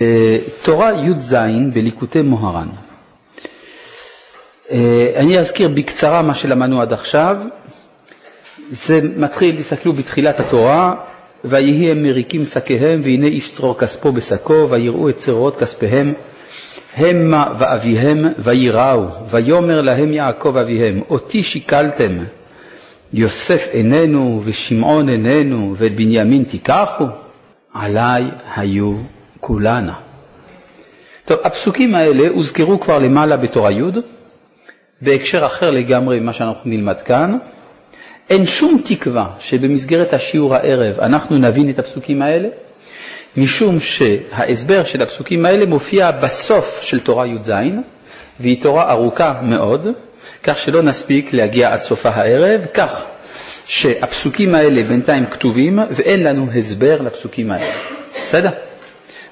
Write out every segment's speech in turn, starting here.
אה, תורה י"ז בליקוטי מוהר"ן. אה, אני אזכיר בקצרה מה שלמדנו עד עכשיו. זה מתחיל, תסתכלו בתחילת התורה, ויהי הם מריקים שקיהם, והנה איש צרור כספו בשקו, ויראו את צרורות כספיהם, המה ואביהם, ויראו, ויאמר להם יעקב אביהם, אותי שיקלתם, יוסף איננו, ושמעון איננו, ואת בנימין תיקחו, עלי היו כולנה. טוב, הפסוקים האלה הוזכרו כבר למעלה בתורה י', בהקשר אחר לגמרי ממה שאנחנו נלמד כאן. אין שום תקווה שבמסגרת השיעור הערב אנחנו נבין את הפסוקים האלה, משום שההסבר של הפסוקים האלה מופיע בסוף של תורה י"ז, והיא תורה ארוכה מאוד, כך שלא נספיק להגיע עד סופה הערב, כך שהפסוקים האלה בינתיים כתובים ואין לנו הסבר לפסוקים האלה. בסדר?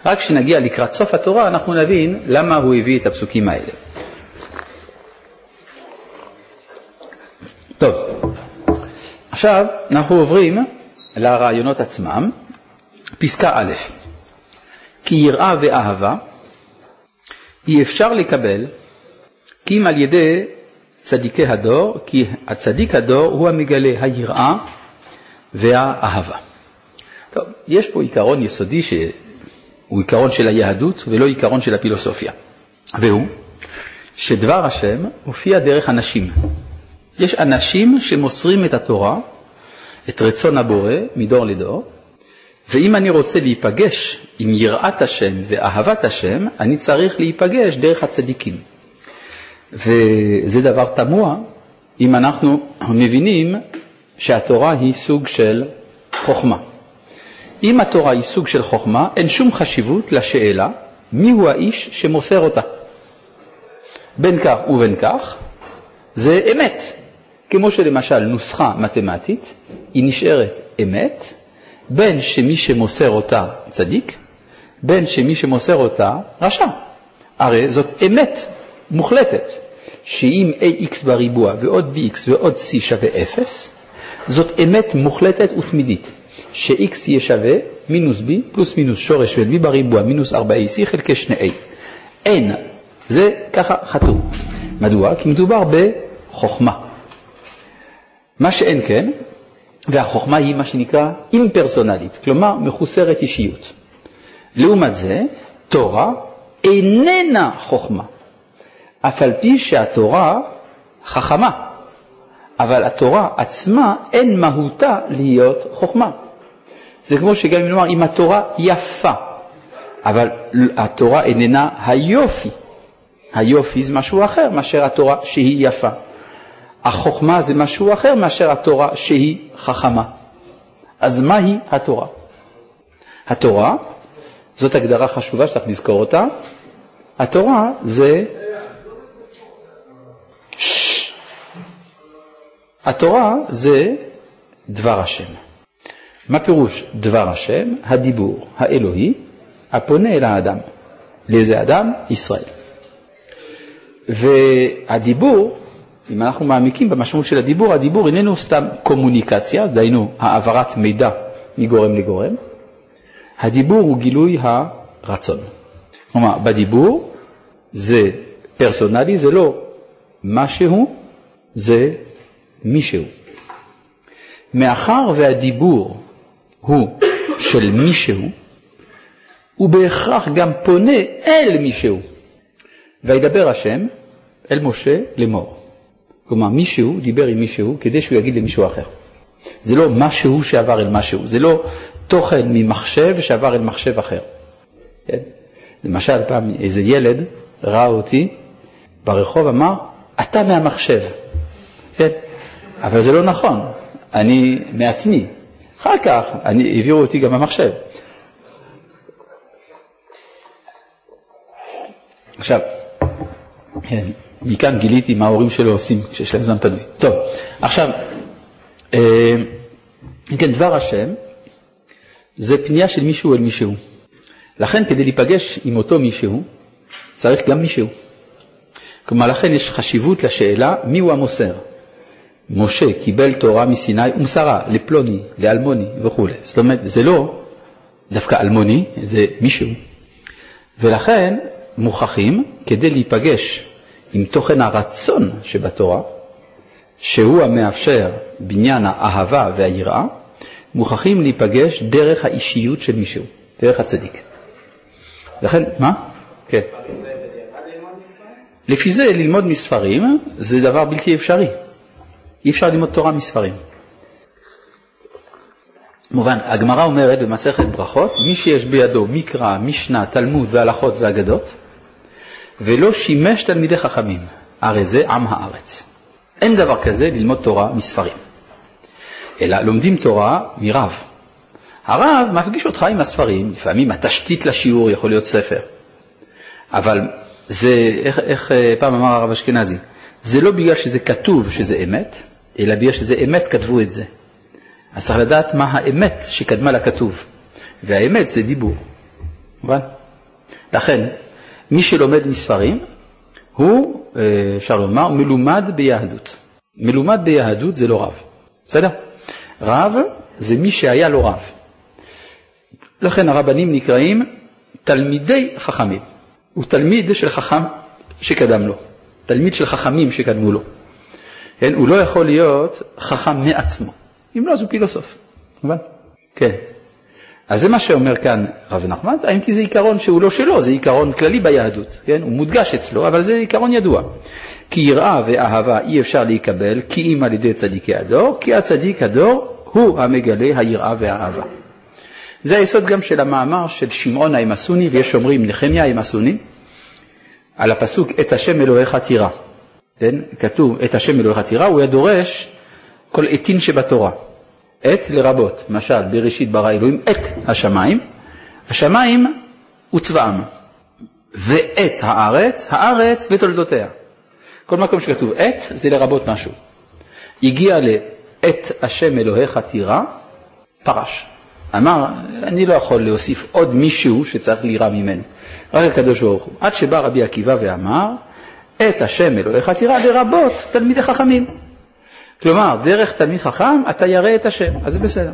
רק כשנגיע לקראת סוף התורה אנחנו נבין למה הוא הביא את הפסוקים האלה. טוב, עכשיו אנחנו עוברים לרעיונות עצמם. פסקה א', כי יראה ואהבה אי אפשר לקבל כי אם על ידי צדיקי הדור, כי הצדיק הדור הוא המגלה היראה והאהבה. טוב, יש פה עיקרון יסודי שהוא עיקרון של היהדות ולא עיקרון של הפילוסופיה, והוא שדבר השם מופיע דרך אנשים. יש אנשים שמוסרים את התורה, את רצון הבורא, מדור לדור, ואם אני רוצה להיפגש עם יראת השם ואהבת השם, אני צריך להיפגש דרך הצדיקים. וזה דבר תמוה אם אנחנו מבינים שהתורה היא סוג של חוכמה. אם התורה היא סוג של חוכמה, אין שום חשיבות לשאלה מיהו האיש שמוסר אותה. בין כך ובין כך, זה אמת. כמו שלמשל נוסחה מתמטית, היא נשארת אמת, בין שמי שמוסר אותה צדיק, בין שמי שמוסר אותה רשע. הרי זאת אמת מוחלטת, שאם ax בריבוע ועוד bx ועוד c שווה 0, זאת אמת מוחלטת ותמידית, ש-x יהיה שווה מינוס b פלוס מינוס שורש של b בריבוע מינוס 4ac חלקי 2a. אין, זה ככה חתום. מדוע? כי מדובר בחוכמה. מה שאין כן, והחוכמה היא מה שנקרא אימפרסונלית, כלומר מחוסרת אישיות. לעומת זה, תורה איננה חוכמה. אף על פי שהתורה חכמה, אבל התורה עצמה אין מהותה להיות חוכמה. זה כמו שגם אם נאמר, אם התורה יפה, אבל התורה איננה היופי. היופי זה משהו אחר מאשר התורה שהיא יפה. החוכמה זה משהו אחר מאשר התורה שהיא חכמה. אז מהי התורה? התורה, זאת הגדרה חשובה שצריך לזכור אותה, התורה זה התורה זה דבר השם. מה פירוש דבר השם? הדיבור האלוהי הפונה אל האדם. לאיזה אדם? ישראל. והדיבור, אם אנחנו מעמיקים במשמעות של הדיבור, הדיבור איננו סתם קומוניקציה, אז דהיינו העברת מידע מגורם לגורם, הדיבור הוא גילוי הרצון. כלומר, בדיבור זה פרסונלי, זה לא משהו, זה מישהו. מאחר והדיבור הוא של מישהו, הוא בהכרח גם פונה אל מישהו. וידבר השם אל משה לאמור. כלומר, מישהו דיבר עם מישהו כדי שהוא יגיד למישהו אחר. זה לא משהו שעבר אל משהו, זה לא תוכן ממחשב שעבר אל מחשב אחר. כן? למשל, פעם איזה ילד ראה אותי ברחוב, אמר, אתה מהמחשב. כן? אבל זה לא נכון, אני מעצמי. אחר כך אני, העבירו אותי גם במחשב. עכשיו, כן, מכאן גיליתי מה ההורים שלו עושים כשיש להם זמן פנוי. טוב, עכשיו, אה, כן, דבר השם זה פנייה של מישהו אל מישהו. לכן כדי להיפגש עם אותו מישהו, צריך גם מישהו. כלומר, לכן יש חשיבות לשאלה מיהו המוסר. משה קיבל תורה מסיני ומסרה לפלוני, לאלמוני וכו'. זאת אומרת, זה לא דווקא אלמוני, זה מישהו. ולכן מוכרחים, כדי להיפגש עם תוכן הרצון שבתורה, שהוא המאפשר בניין האהבה והיראה, מוכרחים להיפגש דרך האישיות של מישהו, דרך הצדיק. לכן, מה? כן. לפי זה ללמוד מספרים זה דבר בלתי אפשרי. אי אפשר ללמוד תורה מספרים. מובן, הגמרא אומרת במסכת ברכות, מי שיש בידו מקרא, משנה, תלמוד והלכות ואגדות, ולא שימש תלמידי חכמים, הרי זה עם הארץ. אין דבר כזה ללמוד תורה מספרים, אלא לומדים תורה מרב. הרב מפגיש אותך עם הספרים, לפעמים התשתית לשיעור יכול להיות ספר, אבל זה, איך, איך אה, פעם אמר הרב אשכנזי, זה לא בגלל שזה כתוב שזה אמת, אלא בגלל שזה אמת כתבו את זה. אז צריך לדעת מה האמת שקדמה לכתוב, והאמת זה דיבור. מובן? לכן, מי שלומד מספרים, הוא, אה, אפשר לומר, מלומד ביהדות. מלומד ביהדות זה לא רב, בסדר? רב זה מי שהיה לו רב. לכן הרבנים נקראים תלמידי חכמים. הוא תלמיד של חכם שקדם לו, תלמיד של חכמים שקדמו לו. כן? הוא לא יכול להיות חכם מעצמו. אם לא, אז הוא פילוסוף. מובן? כן. אז זה מה שאומר כאן רב נחמן, האם כי זה עיקרון שהוא לא שלו, זה עיקרון כללי ביהדות, כן? הוא מודגש אצלו, אבל זה עיקרון ידוע. כי יראה ואהבה אי אפשר להיקבל כי אם על ידי צדיקי הדור, כי הצדיק הדור הוא המגלה היראה והאהבה. זה היסוד גם של המאמר של שמעון האמסוני, ויש אומרים נחמיה האמסוני, על הפסוק את השם אלוהיך תירא. כן? כתוב את השם אלוהיך תירא, הוא היה דורש כל עתין שבתורה. עת לרבות, למשל בראשית ברא אלוהים את השמיים, השמיים וצבאם, ואת הארץ, הארץ ותולדותיה. כל מקום שכתוב את זה לרבות משהו. הגיע לאת השם אלוהיך תירא, פרש. אמר, אני לא יכול להוסיף עוד מישהו שצריך לירא ממנו, רק הקדוש ברוך הוא. עד שבא רבי עקיבא ואמר, את השם אלוהיך תירא לרבות תלמידי חכמים. כלומר, דרך תלמיד חכם אתה ירא את השם, אז זה בסדר.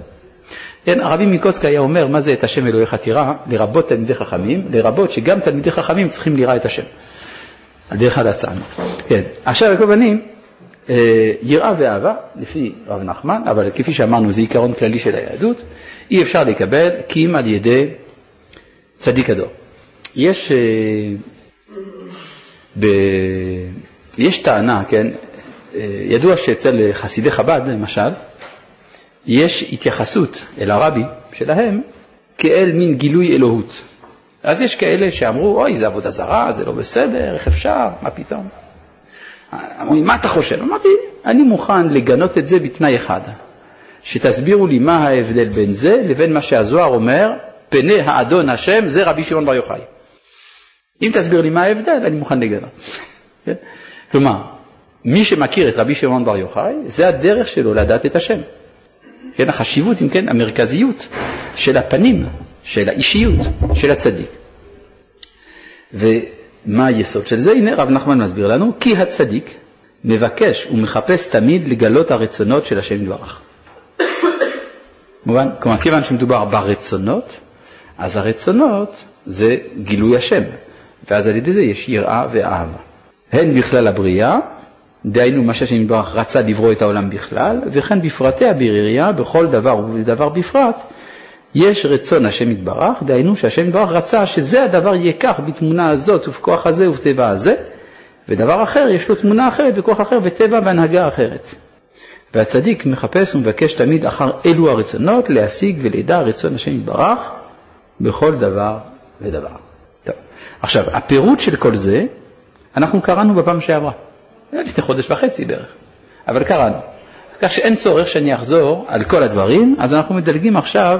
כן, הרבי מקוצק היה אומר, מה זה את השם אלוהיך תירא? לרבות תלמידי חכמים, לרבות שגם תלמידי חכמים צריכים לירא את השם. על דרך הלצן. כן, עכשיו על כל פנים, אה, יראה ואהבה, לפי רב נחמן, אבל כפי שאמרנו זה עיקרון כללי של היהדות, אי אפשר לקבל כי אם על ידי צדיק הדור. יש, אה, ב, יש טענה, כן, אה, ידוע שאצל חסידי חב"ד, למשל, יש התייחסות אל הרבי שלהם כאל מין גילוי אלוהות. אז יש כאלה שאמרו, אוי, זה עבודה זרה, זה לא בסדר, איך אפשר, מה פתאום? אמרו לי, מה אתה חושב? אמרתי, אני מוכן לגנות את זה בתנאי אחד, שתסבירו לי מה ההבדל בין זה לבין מה שהזוהר אומר, פני האדון השם, זה רבי שמעון בר יוחאי. אם תסביר לי מה ההבדל, אני מוכן לגנות. כן? כלומר, מי שמכיר את רבי שמעון בר יוחאי, זה הדרך שלו לדעת את השם. כן, החשיבות, אם כן, המרכזיות של הפנים, של האישיות, של הצדיק. ומה היסוד של זה? הנה רב נחמן מסביר לנו, כי הצדיק מבקש ומחפש תמיד לגלות הרצונות של השם יתברך. כלומר, כיוון שמדובר ברצונות, אז הרצונות זה גילוי השם, ואז על ידי זה יש יראה ואהבה. הן בכלל הבריאה, דהיינו מה שהשם יתברך רצה לברוא את העולם בכלל, וכן בפרטי הבריאה, בכל דבר ובדבר בפרט, יש רצון השם יתברך, דהיינו שהשם יתברך רצה שזה הדבר יהיה כך בתמונה הזאת ובכוח הזה ובטבע הזה, ודבר אחר יש לו תמונה אחרת בכוח אחר וטבע והנהגה אחרת. והצדיק מחפש ומבקש תמיד אחר אלו הרצונות להשיג ולידע רצון השם יתברך בכל דבר ודבר. עכשיו, הפירוט של כל זה, אנחנו קראנו בפעם שעברה, לפני חודש וחצי בערך, אבל קראנו. כך שאין צורך שאני אחזור על כל הדברים, אז אנחנו מדלגים עכשיו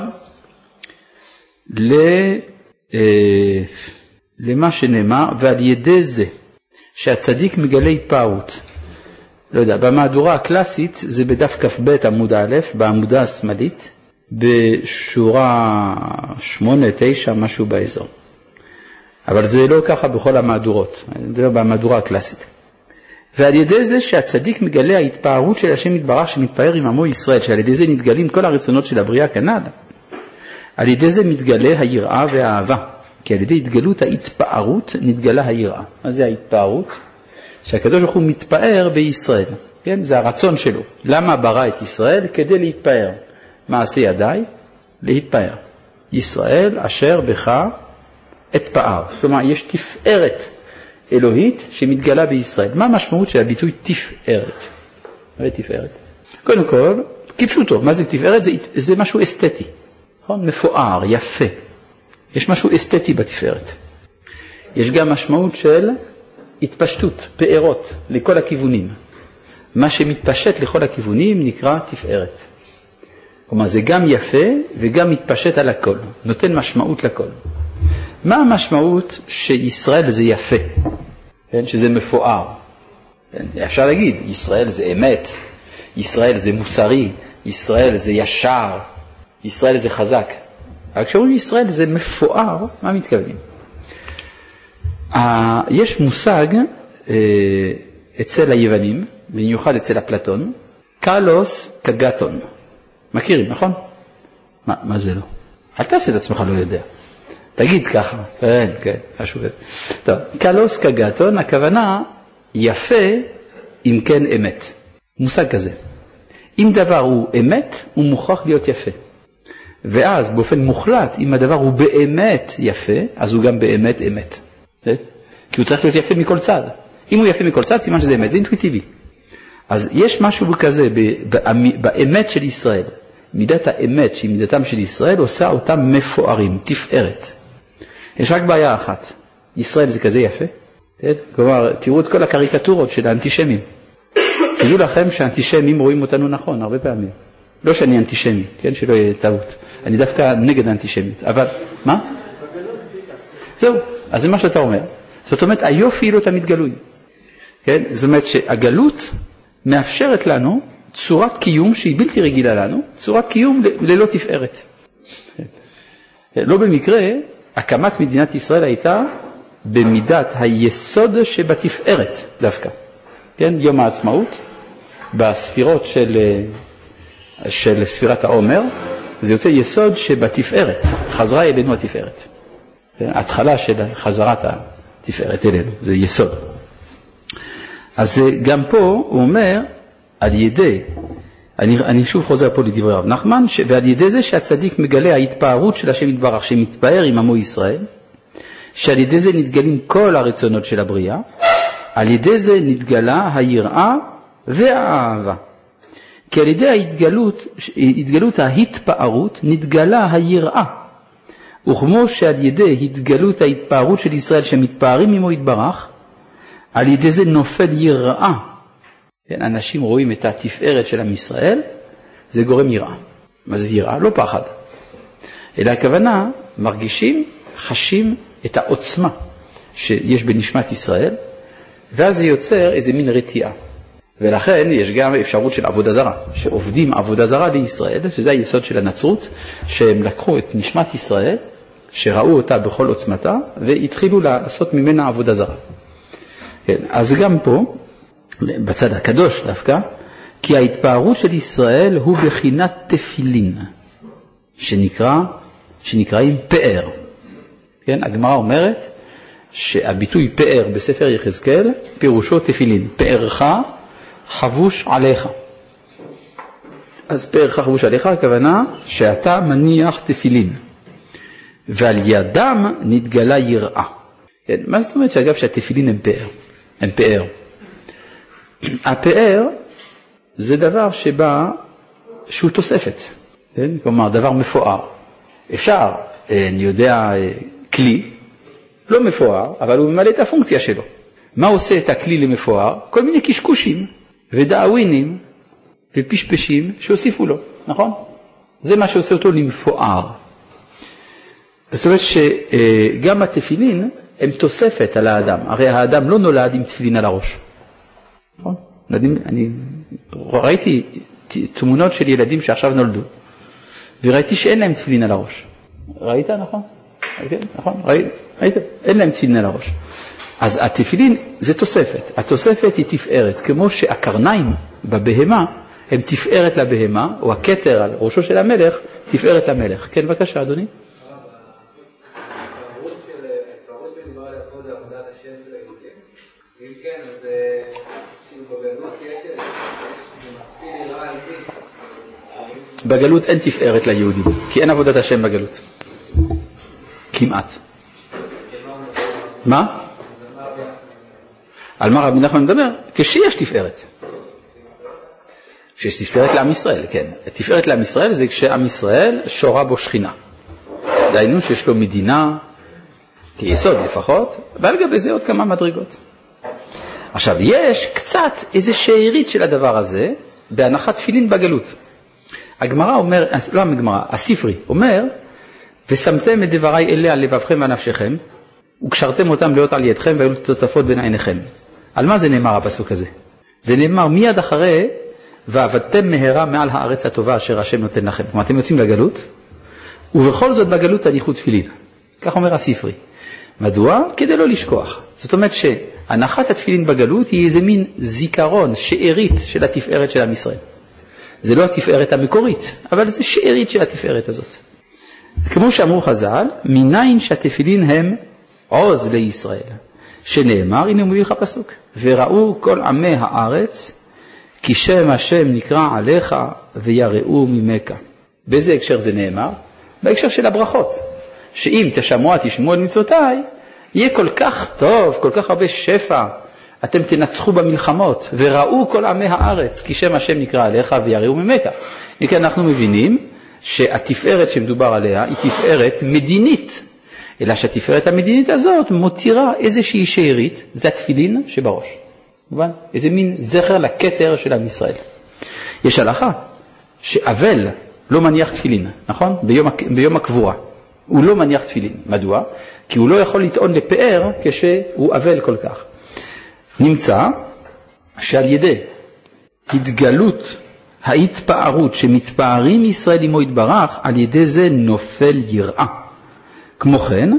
ל, אה, למה שנאמר, ועל ידי זה שהצדיק מגלה התפארות. לא יודע, במהדורה הקלאסית זה בדף כ"ב עמוד א', בעמודה השמאלית, בשורה 8-9, משהו באזור. אבל זה לא ככה בכל המהדורות, אני מדבר במהדורה הקלאסית. ועל ידי זה שהצדיק מגלה ההתפארות של השם יתברך שמתפאר עם עמו ישראל, שעל ידי זה נתגלים כל הרצונות של הבריאה כנ"ל, על ידי זה מתגלה היראה והאהבה. כי על ידי התגלות ההתפארות נתגלה היראה. מה זה ההתפארות? שהקדוש ברוך הוא מתפאר בישראל, כן? זה הרצון שלו. למה ברא את ישראל? כדי להתפאר. מעשה ידיי? להתפאר. ישראל אשר בך אתפאר. כלומר, יש תפארת אלוהית שמתגלה בישראל. מה המשמעות של הביטוי תפארת? מה זה תפארת? קודם כל, כפשוטו, מה זה תפארת? זה, זה משהו אסתטי, נכון? מפואר, יפה. יש משהו אסתטי בתפארת. יש גם משמעות של התפשטות, פארות, לכל הכיוונים. מה שמתפשט לכל הכיוונים נקרא תפארת. כלומר, זה גם יפה וגם מתפשט על הכל, נותן משמעות לכל. מה המשמעות שישראל זה יפה, כן? שזה מפואר? כן? אפשר להגיד, ישראל זה אמת, ישראל זה מוסרי, ישראל זה ישר, ישראל זה חזק. אבל כשאומרים ישראל זה מפואר, מה מתכוונים? יש מושג אה, אצל היוונים, במיוחד אצל אפלטון, קלוס קגטון. מכירים, נכון? מה, מה זה לא? אל תעשה את עצמך לא יודע. תגיד ככה, כן, כן, משהו כזה. טוב, קלוס קגטון, הכוונה יפה אם כן אמת. מושג כזה. אם דבר הוא אמת, הוא מוכרח להיות יפה. ואז באופן מוחלט, אם הדבר הוא באמת יפה, אז הוא גם באמת אמת. כן? כי הוא צריך להיות יפה מכל צד. אם הוא יפה מכל צד, סימן שזה אמת, זה אינטואיטיבי. אז יש משהו כזה באמת של ישראל. מידת האמת, שהיא מידתם של ישראל, עושה אותם מפוארים, תפארת. יש רק בעיה אחת, ישראל זה כזה יפה, כן? כלומר, תראו את כל הקריקטורות של האנטישמים. תדעו לכם שאנטישמים רואים אותנו נכון, הרבה פעמים. לא שאני אנטישמי, כן, שלא יהיה טעות. אני דווקא נגד האנטישמיות, אבל, מה? זהו, אז זה מה שאתה אומר. זאת אומרת, היופי לא תמיד גלוי. כן? זאת אומרת שהגלות מאפשרת לנו צורת קיום שהיא בלתי רגילה לנו, צורת קיום ללא תפארת. לא במקרה, הקמת מדינת ישראל הייתה במידת היסוד שבתפארת דווקא. כן, יום העצמאות, בספירות של, של ספירת העומר, זה יוצא יסוד שבתפארת, חזרה אלינו התפארת. כן, התחלה של חזרת התפארת אלינו, זה יסוד. אז גם פה הוא אומר, על ידי, אני, אני שוב חוזר פה לדברי רב נחמן, ועל ידי זה שהצדיק מגלה ההתפארות של השם יתברך, שמתפאר עם עמו ישראל, שעל ידי זה נתגלים כל הרצונות של הבריאה, על ידי זה נתגלה היראה והאהבה. כי על ידי ההתגלות, התגלות ההתפארות נתגלה היראה. וכמו שעל ידי התגלות ההתפארות של ישראל שמתפארים עמו יתברך, על ידי זה נופל יראה. כן, אנשים רואים את התפארת של עם ישראל, זה גורם יראה. מה זה יראה? לא פחד. אלא הכוונה, מרגישים, חשים את העוצמה שיש בנשמת ישראל, ואז זה יוצר איזה מין רתיעה. ולכן יש גם אפשרות של עבודה זרה, שעובדים עבודה זרה לישראל, שזה היסוד של הנצרות, שהם לקחו את נשמת ישראל, שראו אותה בכל עוצמתה, והתחילו לעשות ממנה עבודה זרה. כן, אז גם פה, בצד הקדוש דווקא, כי ההתפארות של ישראל הוא בחינת תפילין, שנקרא, שנקראים פאר. כן, הגמרא אומרת שהביטוי פאר בספר יחזקאל, פירושו תפילין. פארך חבוש עליך. אז פארך חבוש עליך, הכוונה שאתה מניח תפילין, ועל ידם נתגלה יראה. כן, מה זאת אומרת שאגב שהתפילין הם פאר? הם פאר. הפאר זה דבר שבא, שהוא תוספת, כן? כלומר דבר מפואר. אפשר, אה, אני יודע, אה, כלי, לא מפואר, אבל הוא ממלא את הפונקציה שלו. מה עושה את הכלי למפואר? כל מיני קשקושים ודאווינים ופשפשים שהוסיפו לו, נכון? זה מה שעושה אותו למפואר. זאת אומרת שגם התפילין הם תוספת על האדם. הרי האדם לא נולד עם תפילין על הראש. נכון? ילדים, אני ראיתי תמונות של ילדים שעכשיו נולדו, וראיתי שאין להם תפילין על הראש. ראית, נכון? ראית, נכון? ראית, ראית? אין להם תפילין על הראש. אז התפילין זה תוספת. התוספת היא תפארת, כמו שהקרניים בבהמה הם תפארת לבהמה, או הכתר על ראשו של המלך, תפארת למלך. כן, בבקשה, אדוני. בגלות אין תפארת ליהודים, כי אין עבודת השם בגלות. כמעט. מה? על מה רבי נחמן מדבר? כשיש תפארת. כשיש תפארת לעם ישראל, כן. תפארת לעם ישראל זה כשעם ישראל שורה בו שכינה. דהיינו שיש לו מדינה, כיסוד לפחות, ועל גבי זה עוד כמה מדרגות. עכשיו, יש קצת איזה שארית של הדבר הזה בהנחת תפילין בגלות. הגמרא אומר, לא הגמרא, הספרי אומר, ושמתם את דבריי אלה על לבבכם ועל נפשכם, וקשרתם אותם להיות על ידכם והיו תותפות בין עיניכם. על מה זה נאמר הפסוק הזה? זה נאמר מיד אחרי ועבדתם מהרה מעל הארץ הטובה אשר השם נותן לכם. כלומר, אתם יוצאים לגלות, ובכל זאת בגלות תניחו תפילין. כך אומר הספרי. מדוע? כדי לא לשכוח. זאת אומרת שהנחת התפילין בגלות היא איזה מין זיכרון, שארית של התפארת של עם ישראל. זה לא התפארת המקורית, אבל זה שארית של התפארת הזאת. כמו שאמרו חז"ל, מניין שהתפילין הם עוז לישראל, שנאמר, הנה הוא מביא לך פסוק, וראו כל עמי הארץ, כי שם השם נקרא עליך ויראו ממך. באיזה הקשר זה נאמר? בהקשר של הברכות, שאם תשמוע תשמעו על מצוותיי, יהיה כל כך טוב, כל כך הרבה שפע, אתם תנצחו במלחמות, וראו כל עמי הארץ, כי שם השם נקרא עליך ויראו ממך. מכן אנחנו מבינים שהתפארת שמדובר עליה היא תפארת מדינית, אלא שהתפארת המדינית הזאת מותירה איזושהי שארית, זה התפילין שבראש. מובן? איזה מין זכר לכתר של עם ישראל. יש הלכה שאבל לא מניח תפילין, נכון? ביום, ביום הקבורה. הוא לא מניח תפילין. מדוע? כי הוא לא יכול לטעון לפאר כשהוא אבל כל כך. נמצא שעל ידי התגלות ההתפארות שמתפארים ישראל עמו יתברך, על ידי זה נופל יראה. כמו כן,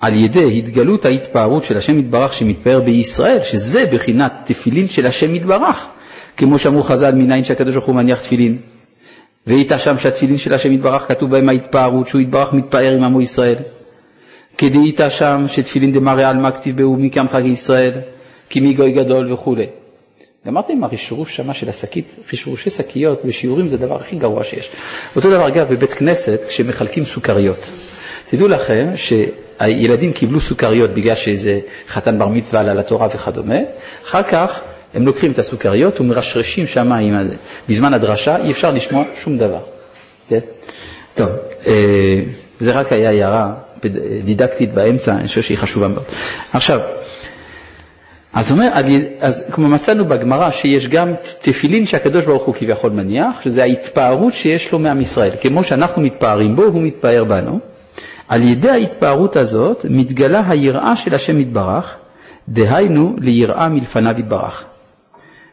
על ידי התגלות ההתפארות של השם יתברך שמתפאר בישראל, שזה בחינת תפילין של השם יתברך, כמו שאמרו חז"ל מניין שהקדוש ברוך הוא מניח תפילין. והיית שם שהתפילין של השם יתברך כתוב בהם ההתפארות, שהוא יתברך מתפאר עם עמו ישראל. כדאית שם שתפילין דמרא עלמא כתיב בהו מי קמך כישראל, כי מי גוי גדול וכולי. גמרתם עם הרשרוש שמה של השקית, רשרושי שקיות בשיעורים זה הדבר הכי גרוע שיש. אותו דבר אגב בבית כנסת כשמחלקים סוכריות. תדעו לכם שהילדים קיבלו סוכריות בגלל שאיזה חתן בר מצווה עלה לתורה וכדומה, אחר כך הם לוקחים את הסוכריות ומרשרשים שם, בזמן הדרשה אי אפשר לשמוע שום דבר. כן? טוב, אה, זה רק היה הערה דידקטית באמצע, אני חושב שהיא חשובה מאוד. עכשיו, אז אומר, אז כמו מצאנו בגמרא שיש גם תפילין שהקדוש ברוך הוא כביכול מניח, שזה ההתפארות שיש לו מעם ישראל. כמו שאנחנו מתפארים בו, הוא מתפאר בנו. על ידי ההתפארות הזאת מתגלה היראה של השם יתברך, דהיינו ליראה מלפניו יתברך.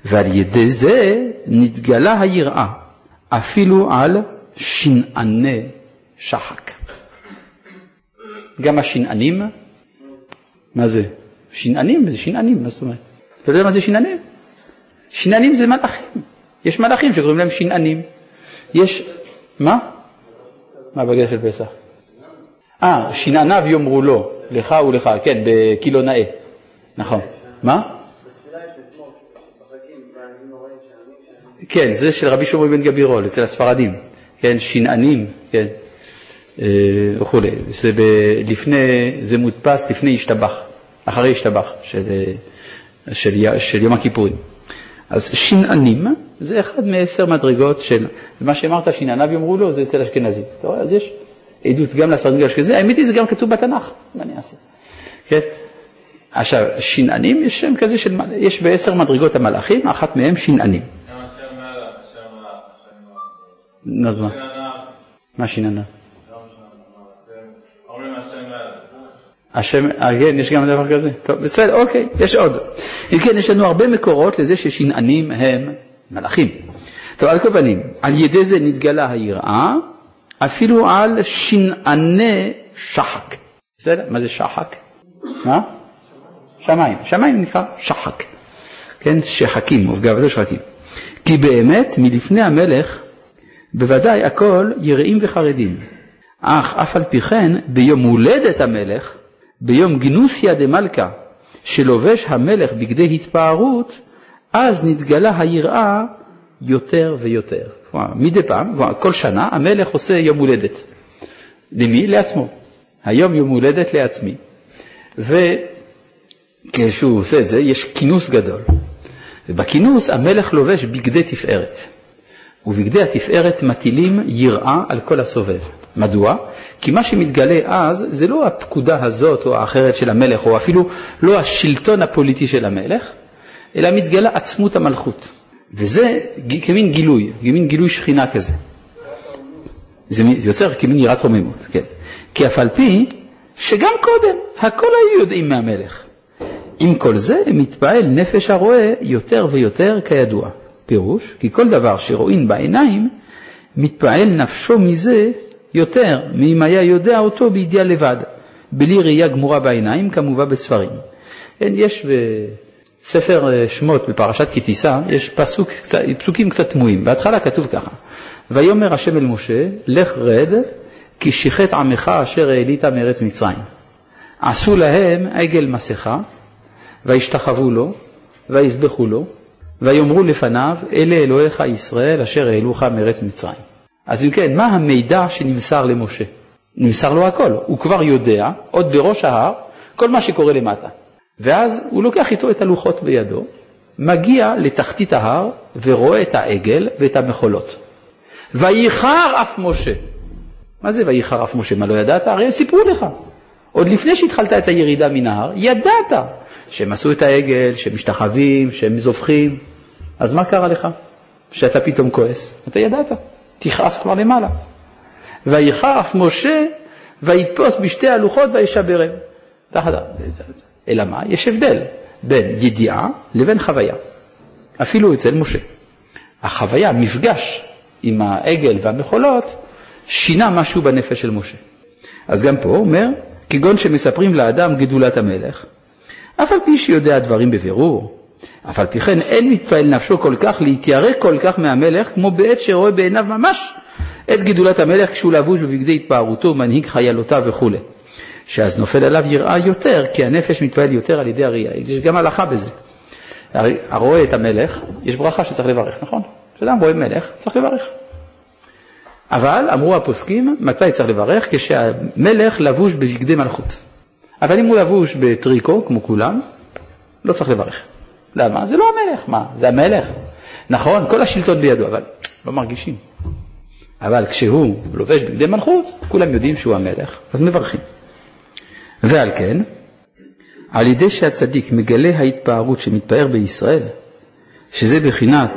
ועל ידי זה נתגלה היראה, אפילו על שנעני שחק. גם השנענים, מה זה? שנענים זה שנענים, מה זאת אומרת? אתה יודע מה זה שנענים? שנענים זה מלאכים. יש מלאכים שקוראים להם שנענים. יש, מה? מה בגלל של פסח? אה, שנעניו יאמרו לו, לך ולך, כן, בקילו נאה, נכון. מה? כן, זה של רבי שלמה בן גבירול, אצל הספרדים, כן, שנענים, כן, אה, וכולי. זה לפני, זה מודפס לפני השתבח, אחרי השתבח של, אה, של, של יום הכיפורים. אז שנענים זה אחד מעשר מדרגות של, מה שאמרת, שנעניו יאמרו לו, זה אצל אשכנזים. אתה רואה? אז יש עדות גם לספרדים אשכנזים, האמת היא זה גם כתוב בתנ"ך, מה אני אעשה? כן? עכשיו, שנענים יש שם כזה של, יש בעשר מדרגות המלאכים, אחת מהם שנענים. אז מה? מה שיננה? השם, אה, כן, יש גם דבר כזה. טוב, בסדר, אוקיי, יש עוד. אם כן, יש לנו הרבה מקורות לזה ששנענים הם מלאכים. טוב, על כל פנים, על ידי זה נתגלה היראה, אפילו על שנעני שחק. בסדר? מה זה שחק? מה? שמיים. שמיים נקרא שחק. כן? שחקים, ובגאוותו שחקים. כי באמת, מלפני המלך בוודאי הכל יראים וחרדים. אך אף על פי כן, ביום הולדת המלך, ביום גנוסיה דמלכה, שלובש המלך בגדי התפארות, אז נתגלה היראה יותר ויותר. כלומר, מדי פעם, כל שנה המלך עושה יום הולדת. למי? לעצמו. היום יום הולדת לעצמי. וכשהוא עושה את זה, יש כינוס גדול. ובכינוס המלך לובש בגדי תפארת. ובגדי התפארת מטילים יראה על כל הסובב. מדוע? כי מה שמתגלה אז זה לא הפקודה הזאת או האחרת של המלך, או אפילו לא השלטון הפוליטי של המלך, אלא מתגלה עצמות המלכות. וזה כמין גילוי, כמין גילוי שכינה כזה. זה יוצר כמין יראת רוממות, כן. כי אף על פי שגם קודם הכל היו יודעים מהמלך. עם כל זה מתפעל נפש הרואה יותר ויותר כידוע. פירוש, כי כל דבר שרואים בעיניים, מתפעל נפשו מזה יותר מאם היה יודע אותו בידיעה לבד, בלי ראייה גמורה בעיניים, כמובן בספרים. כן, יש בספר אה, שמות בפרשת כי תישא, יש פסוק, פסוקים קצת תמוהים. בהתחלה כתוב ככה: ויאמר השם אל משה, לך רד, כי שיחת עמך אשר העלית מארץ מצרים. עשו להם עגל מסכה, וישתחוו לו, ויזבחו לו, ויאמרו לפניו, אלה אלוהיך ישראל אשר העלוך מארץ מצרים. אז אם כן, מה המידע שנמסר למשה? נמסר לו הכל, הוא כבר יודע, עוד בראש ההר, כל מה שקורה למטה. ואז הוא לוקח איתו את הלוחות בידו, מגיע לתחתית ההר ורואה את העגל ואת המחולות. וייחר אף משה. מה זה וייחר אף משה? מה לא ידעת? הרי סיפרו לך. עוד לפני שהתחלת את הירידה מן ההר, ידעת שהם עשו את העגל, שהם משתחווים, שהם זובחים. אז מה קרה לך? שאתה פתאום כועס? אתה ידעת. תכעס כבר למעלה. אף משה ויתפוס בשתי הלוחות וישברם. אלא מה? יש הבדל בין ידיעה לבין חוויה. אפילו אצל משה. החוויה, מפגש עם העגל והמחולות, שינה משהו בנפש של משה. אז גם פה אומר, כגון שמספרים לאדם גדולת המלך, אף על פי שיודע דברים בבירור, אף על פי כן אין מתפעל נפשו כל כך להתיירא כל כך מהמלך, כמו בעת שרואה בעיניו ממש את גדולת המלך כשהוא לבוש בבגדי התפארותו, מנהיג חיילותיו וכו'. שאז נופל עליו יראה יותר, כי הנפש מתפעל יותר על ידי הראייה. יש גם הלכה בזה. הרואה את המלך, יש ברכה שצריך לברך, נכון? כשאדם רואה מלך, צריך לברך. אבל אמרו הפוסקים, מתי צריך לברך? כשהמלך לבוש בבגדי מלכות. אבל אם הוא לבוש בטריקו, כמו כולם, לא צריך לברך. למה? זה לא המלך, מה? זה המלך. נכון, כל השלטון בידו, אבל לא מרגישים. אבל כשהוא לובש בגדי מלכות, כולם יודעים שהוא המלך, אז מברכים. ועל כן, על ידי שהצדיק מגלה ההתפארות שמתפאר בישראל, שזה בחינת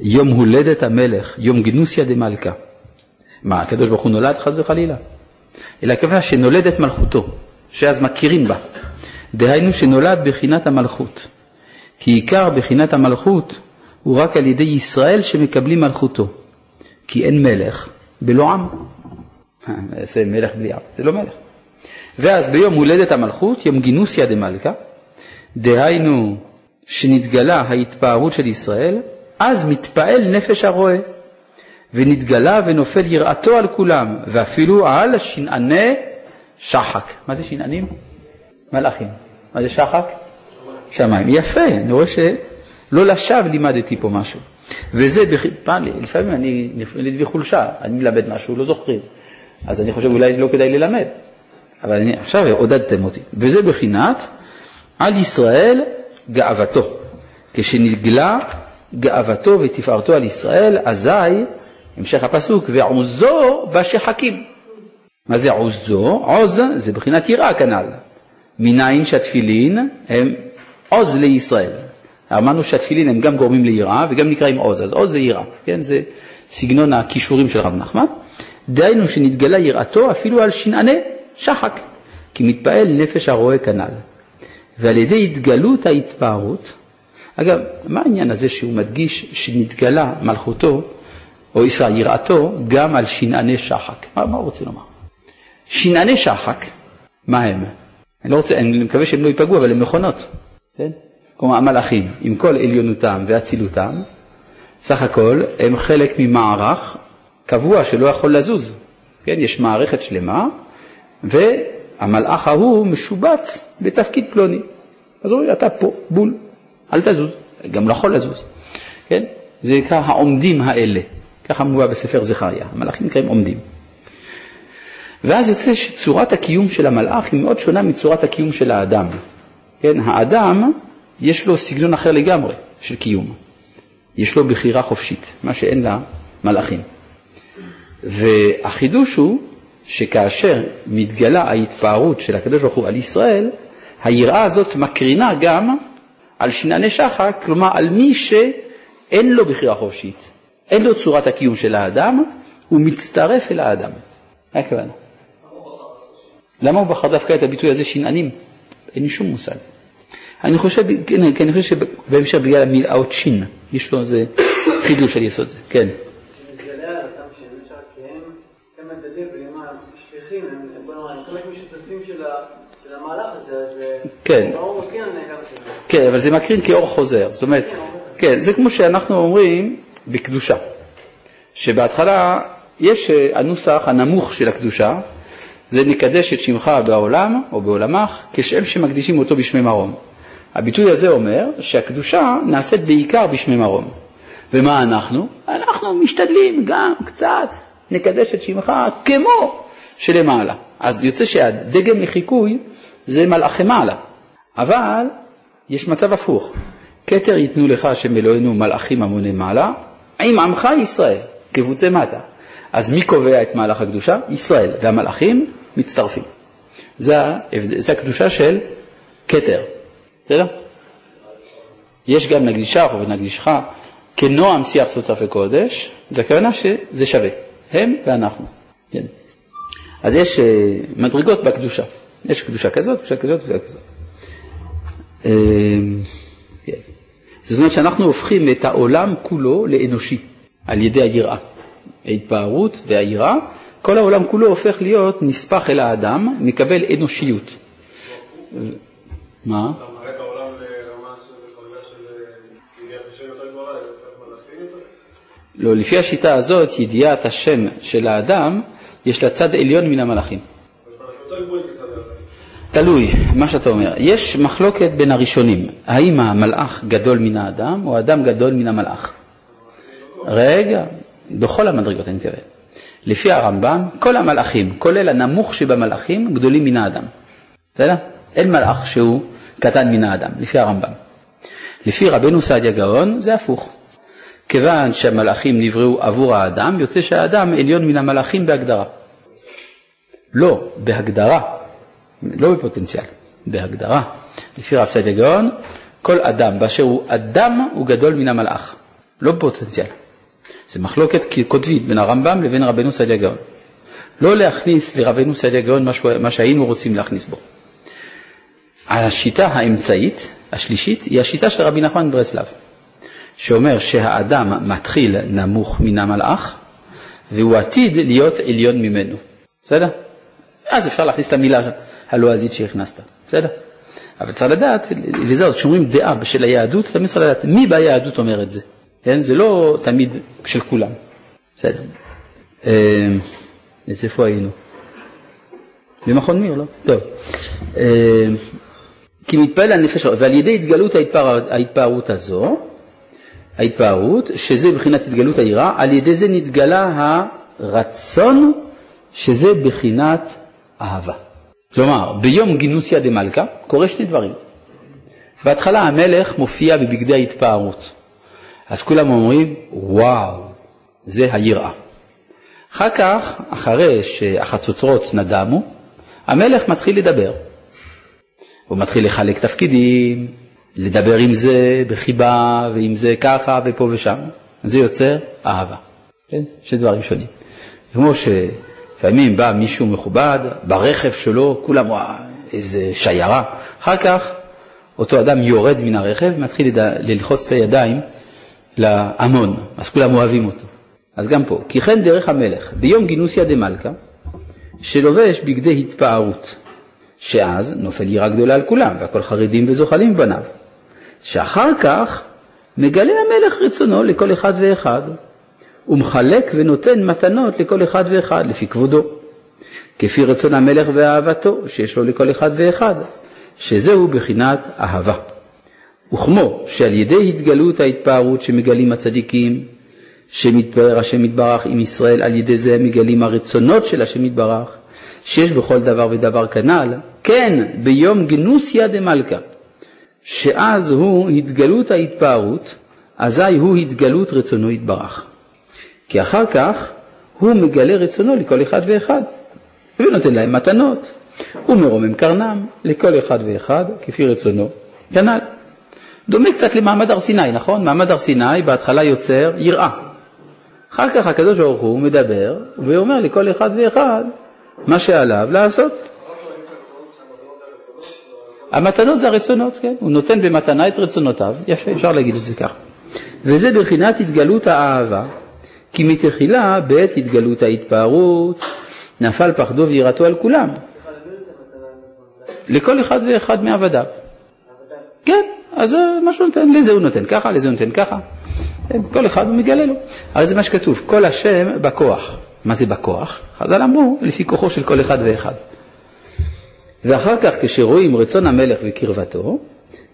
יום הולדת המלך, יום גנוסיה דמלכה. מה, הקדוש ברוך הוא נולד חס וחלילה? אלא הכוונה שנולדת מלכותו, שאז מכירים בה. דהיינו שנולד בחינת המלכות. כי עיקר בחינת המלכות הוא רק על ידי ישראל שמקבלים מלכותו. כי אין מלך בלא עם. זה מלך בלי עם, זה לא מלך. ואז ביום הולדת המלכות, יום גינוסיה דמלכה, דהיינו שנתגלה ההתפארות של ישראל, אז מתפעל נפש הרועה, ונתגלה ונופל יראתו על כולם, ואפילו על שנעני שחק. מה זה שנענים? מלאכים. מה זה שחק? שמיים. יפה, אני רואה שלא לשווא לימדתי פה משהו. וזה, לפעמים אני נפלט בחולשה, אני מלמד משהו, לא זוכרים. אז אני חושב אולי לא כדאי ללמד. אבל אני, עכשיו עודדתם אותי. וזה בחינת על ישראל גאוותו. כשנגלה גאוותו ותפארתו על ישראל, אזי, המשך הפסוק, ועוזו בשחקים. מה זה עוזו? עוז זה בחינת יראה כנ"ל. מניין שהתפילין הם עוז לישראל. אמרנו שהתפילין הם גם גורמים ליראה וגם נקראים עוז, אז עוז זה יראה, כן? זה סגנון הכישורים של רב נחמן. דהיינו שנתגלה יראתו אפילו על שנעני שחק, כי מתפעל נפש הרועה כנ"ל. ועל ידי התגלות ההתפארות, אגב, מה העניין הזה שהוא מדגיש שנתגלה מלכותו, או ישראל, יראתו, גם על שנעני שחק? מה, מה הוא רוצה לומר? שנעני שחק, מה הם? אני, לא רוצה, אני מקווה שהם לא ייפגעו, אבל הם מכונות, כן? כלומר המלאכים, עם כל עליונותם ואצילותם, סך הכל הם חלק ממערך קבוע שלא יכול לזוז. כן, יש מערכת שלמה, המלאך ההוא משובץ בתפקיד פלוני. אז הוא אומר, אתה פה, בול, אל תזוז, גם לא יכול לזוז, כן? זה נקרא העומדים האלה, ככה מובא בספר זכריה, המלאכים נקראים עומדים. ואז יוצא שצורת הקיום של המלאך היא מאוד שונה מצורת הקיום של האדם. כן, האדם, יש לו סגנון אחר לגמרי של קיום. יש לו בחירה חופשית, מה שאין למלאכים. והחידוש הוא שכאשר מתגלה ההתפארות של הקדוש ברוך הוא על ישראל, היראה הזאת מקרינה גם על שנני שחק, כלומר על מי שאין לו בחירה חופשית, אין לו צורת הקיום של האדם, הוא מצטרף אל האדם. מה הכוונה? למה הוא בחר דווקא את הביטוי הזה שנענים? אין לי שום מושג. אני חושב, כן, כי אני חושב שבהמשך בגלל האות שין, יש לו איזה חידוש על יסוד זה, כן. כן, כן, אבל זה מקרין כאור חוזר, זאת אומרת, כן, זה כמו שאנחנו אומרים בקדושה, שבהתחלה יש אה, הנוסח הנמוך של הקדושה, זה נקדש את שמך בעולם או בעולמך כשם שמקדישים אותו בשמי מרום. הביטוי הזה אומר שהקדושה נעשית בעיקר בשמי מרום. ומה אנחנו? אנחנו משתדלים גם קצת נקדש את שמך כמו שלמעלה. אז יוצא שהדגם לחיקוי זה מלאכי מעלה. אבל יש מצב הפוך. כתר ייתנו לך השם אלוהינו מלאכים המוני מעלה, עם עמך ישראל, קבוצי מטה. אז מי קובע את מהלך הקדושה? ישראל. והמלאכים מצטרפים. זה, זה הקדושה של כתר. בסדר? יש גם נקדישך ונקדישך כנועם שיח סוצף וקודש, זה הכוונה שזה שווה, הם ואנחנו. כן. אז יש uh, מדרגות בקדושה, יש קדושה כזאת, קדושה כזאת, קדושה כזאת. Uh, כן. זאת אומרת שאנחנו הופכים את העולם כולו לאנושי על ידי היראה. ההתפארות והיראה, כל העולם כולו הופך להיות נספח אל האדם, מקבל אנושיות. מה? לא, לפי השיטה הזאת, ידיעת השם של האדם, יש לה צד עליון מן המלאכים. תלוי, מה שאתה אומר. יש מחלוקת בין הראשונים, האם המלאך גדול מן האדם או האדם גדול מן המלאך. רגע, בכל המדרגות אני מתכוון. לפי הרמב"ם, כל המלאכים, כולל הנמוך שבמלאכים, גדולים מן האדם. בסדר? אין מלאך שהוא קטן מן האדם, לפי הרמב"ם. לפי רבנו סעדיה גאון זה הפוך. כיוון שהמלאכים נבראו עבור האדם, יוצא שהאדם עליון מן המלאכים בהגדרה. לא, בהגדרה, לא בפוטנציאל, בהגדרה. לפי רב סעדיה גאון, כל אדם באשר הוא אדם הוא גדול מן המלאך, לא בפוטנציאל. זה מחלוקת קוטבית בין הרמב"ם לבין רבנו סעדיה גאון. לא להכניס לרבנו סעדיה גאון מה שהיינו רוצים להכניס בו. השיטה האמצעית, השלישית, היא השיטה של רבי נחמן ברסלב, שאומר שהאדם מתחיל נמוך מן המלאך, והוא עתיד להיות עליון ממנו. בסדר? אז אפשר להכניס את המילה הלועזית שהכנסת, בסדר? אבל צריך לדעת, וזהו, כשאומרים דעה בשל היהדות, תמיד צריך לדעת מי ביהדות אומר את זה. כן? זה לא תמיד של כולם. בסדר. אה, אז איפה היינו? במכון מיר, לא? טוב. אה, כי מתפעל הנפש, ועל ידי התגלות ההתפארות הזו, ההתפארות, שזה בחינת התגלות היראה, על ידי זה נתגלה הרצון, שזה בחינת אהבה. כלומר, ביום גינוסיה דמלכה קורה שני דברים. בהתחלה המלך מופיע בבגדי ההתפארות. אז כולם אומרים, וואו, זה היראה. אחר כך, אחרי שהחצוצרות נדמו, המלך מתחיל לדבר. הוא מתחיל לחלק תפקידים, לדבר עם זה בחיבה ועם זה ככה ופה ושם. זה יוצר אהבה. כן? שני דברים שונים. כמו שלפעמים בא מישהו מכובד, ברכב שלו, כולם, וואו, איזה שיירה. אחר כך אותו אדם יורד מן הרכב ומתחיל ללחוץ את הידיים להמון, אז כולם אוהבים אותו. אז גם פה, כי כן דרך המלך, ביום גינוסיה דמלכה, שלובש בגדי התפארות, שאז נופל יראה גדולה על כולם, והכל חרדים וזוחלים בניו. שאחר כך מגלה המלך רצונו לכל אחד ואחד, ומחלק ונותן מתנות לכל אחד ואחד לפי כבודו. כפי רצון המלך ואהבתו שיש לו לכל אחד ואחד, שזהו בחינת אהבה. וכמו שעל ידי התגלות ההתפארות שמגלים הצדיקים, שמתפאר השם יתברך עם ישראל, על ידי זה מגלים הרצונות של השם יתברך, שיש בכל דבר ודבר כנ"ל, כן ביום גנוסיה דמלכה, שאז הוא התגלות ההתפארות, אזי הוא התגלות רצונו יתברך. כי אחר כך הוא מגלה רצונו לכל אחד ואחד, ונותן להם מתנות, ומרומם קרנם לכל אחד ואחד כפי רצונו, כנ"ל. דומה קצת למעמד הר סיני, נכון? מעמד הר סיני בהתחלה יוצר יראה. אחר כך הקדוש ברוך הוא מדבר ואומר לכל אחד ואחד מה שעליו לעשות. המתנות זה הרצונות, כן? הוא נותן במתנה את רצונותיו, יפה, אפשר להגיד את זה כך. וזה בחינת התגלות האהבה, כי מתחילה בעת התגלות ההתפארות, נפל פחדו ויראתו על כולם. לכל אחד ואחד מעבדיו. אז מה שהוא נותן, לזה הוא נותן ככה, לזה הוא נותן ככה. כל אחד הוא מגלה לו. הרי זה מה שכתוב, כל השם בכוח. מה זה בכוח? חז"ל אמרו, לפי כוחו של כל אחד ואחד. ואחר כך כשרואים רצון המלך וקרבתו,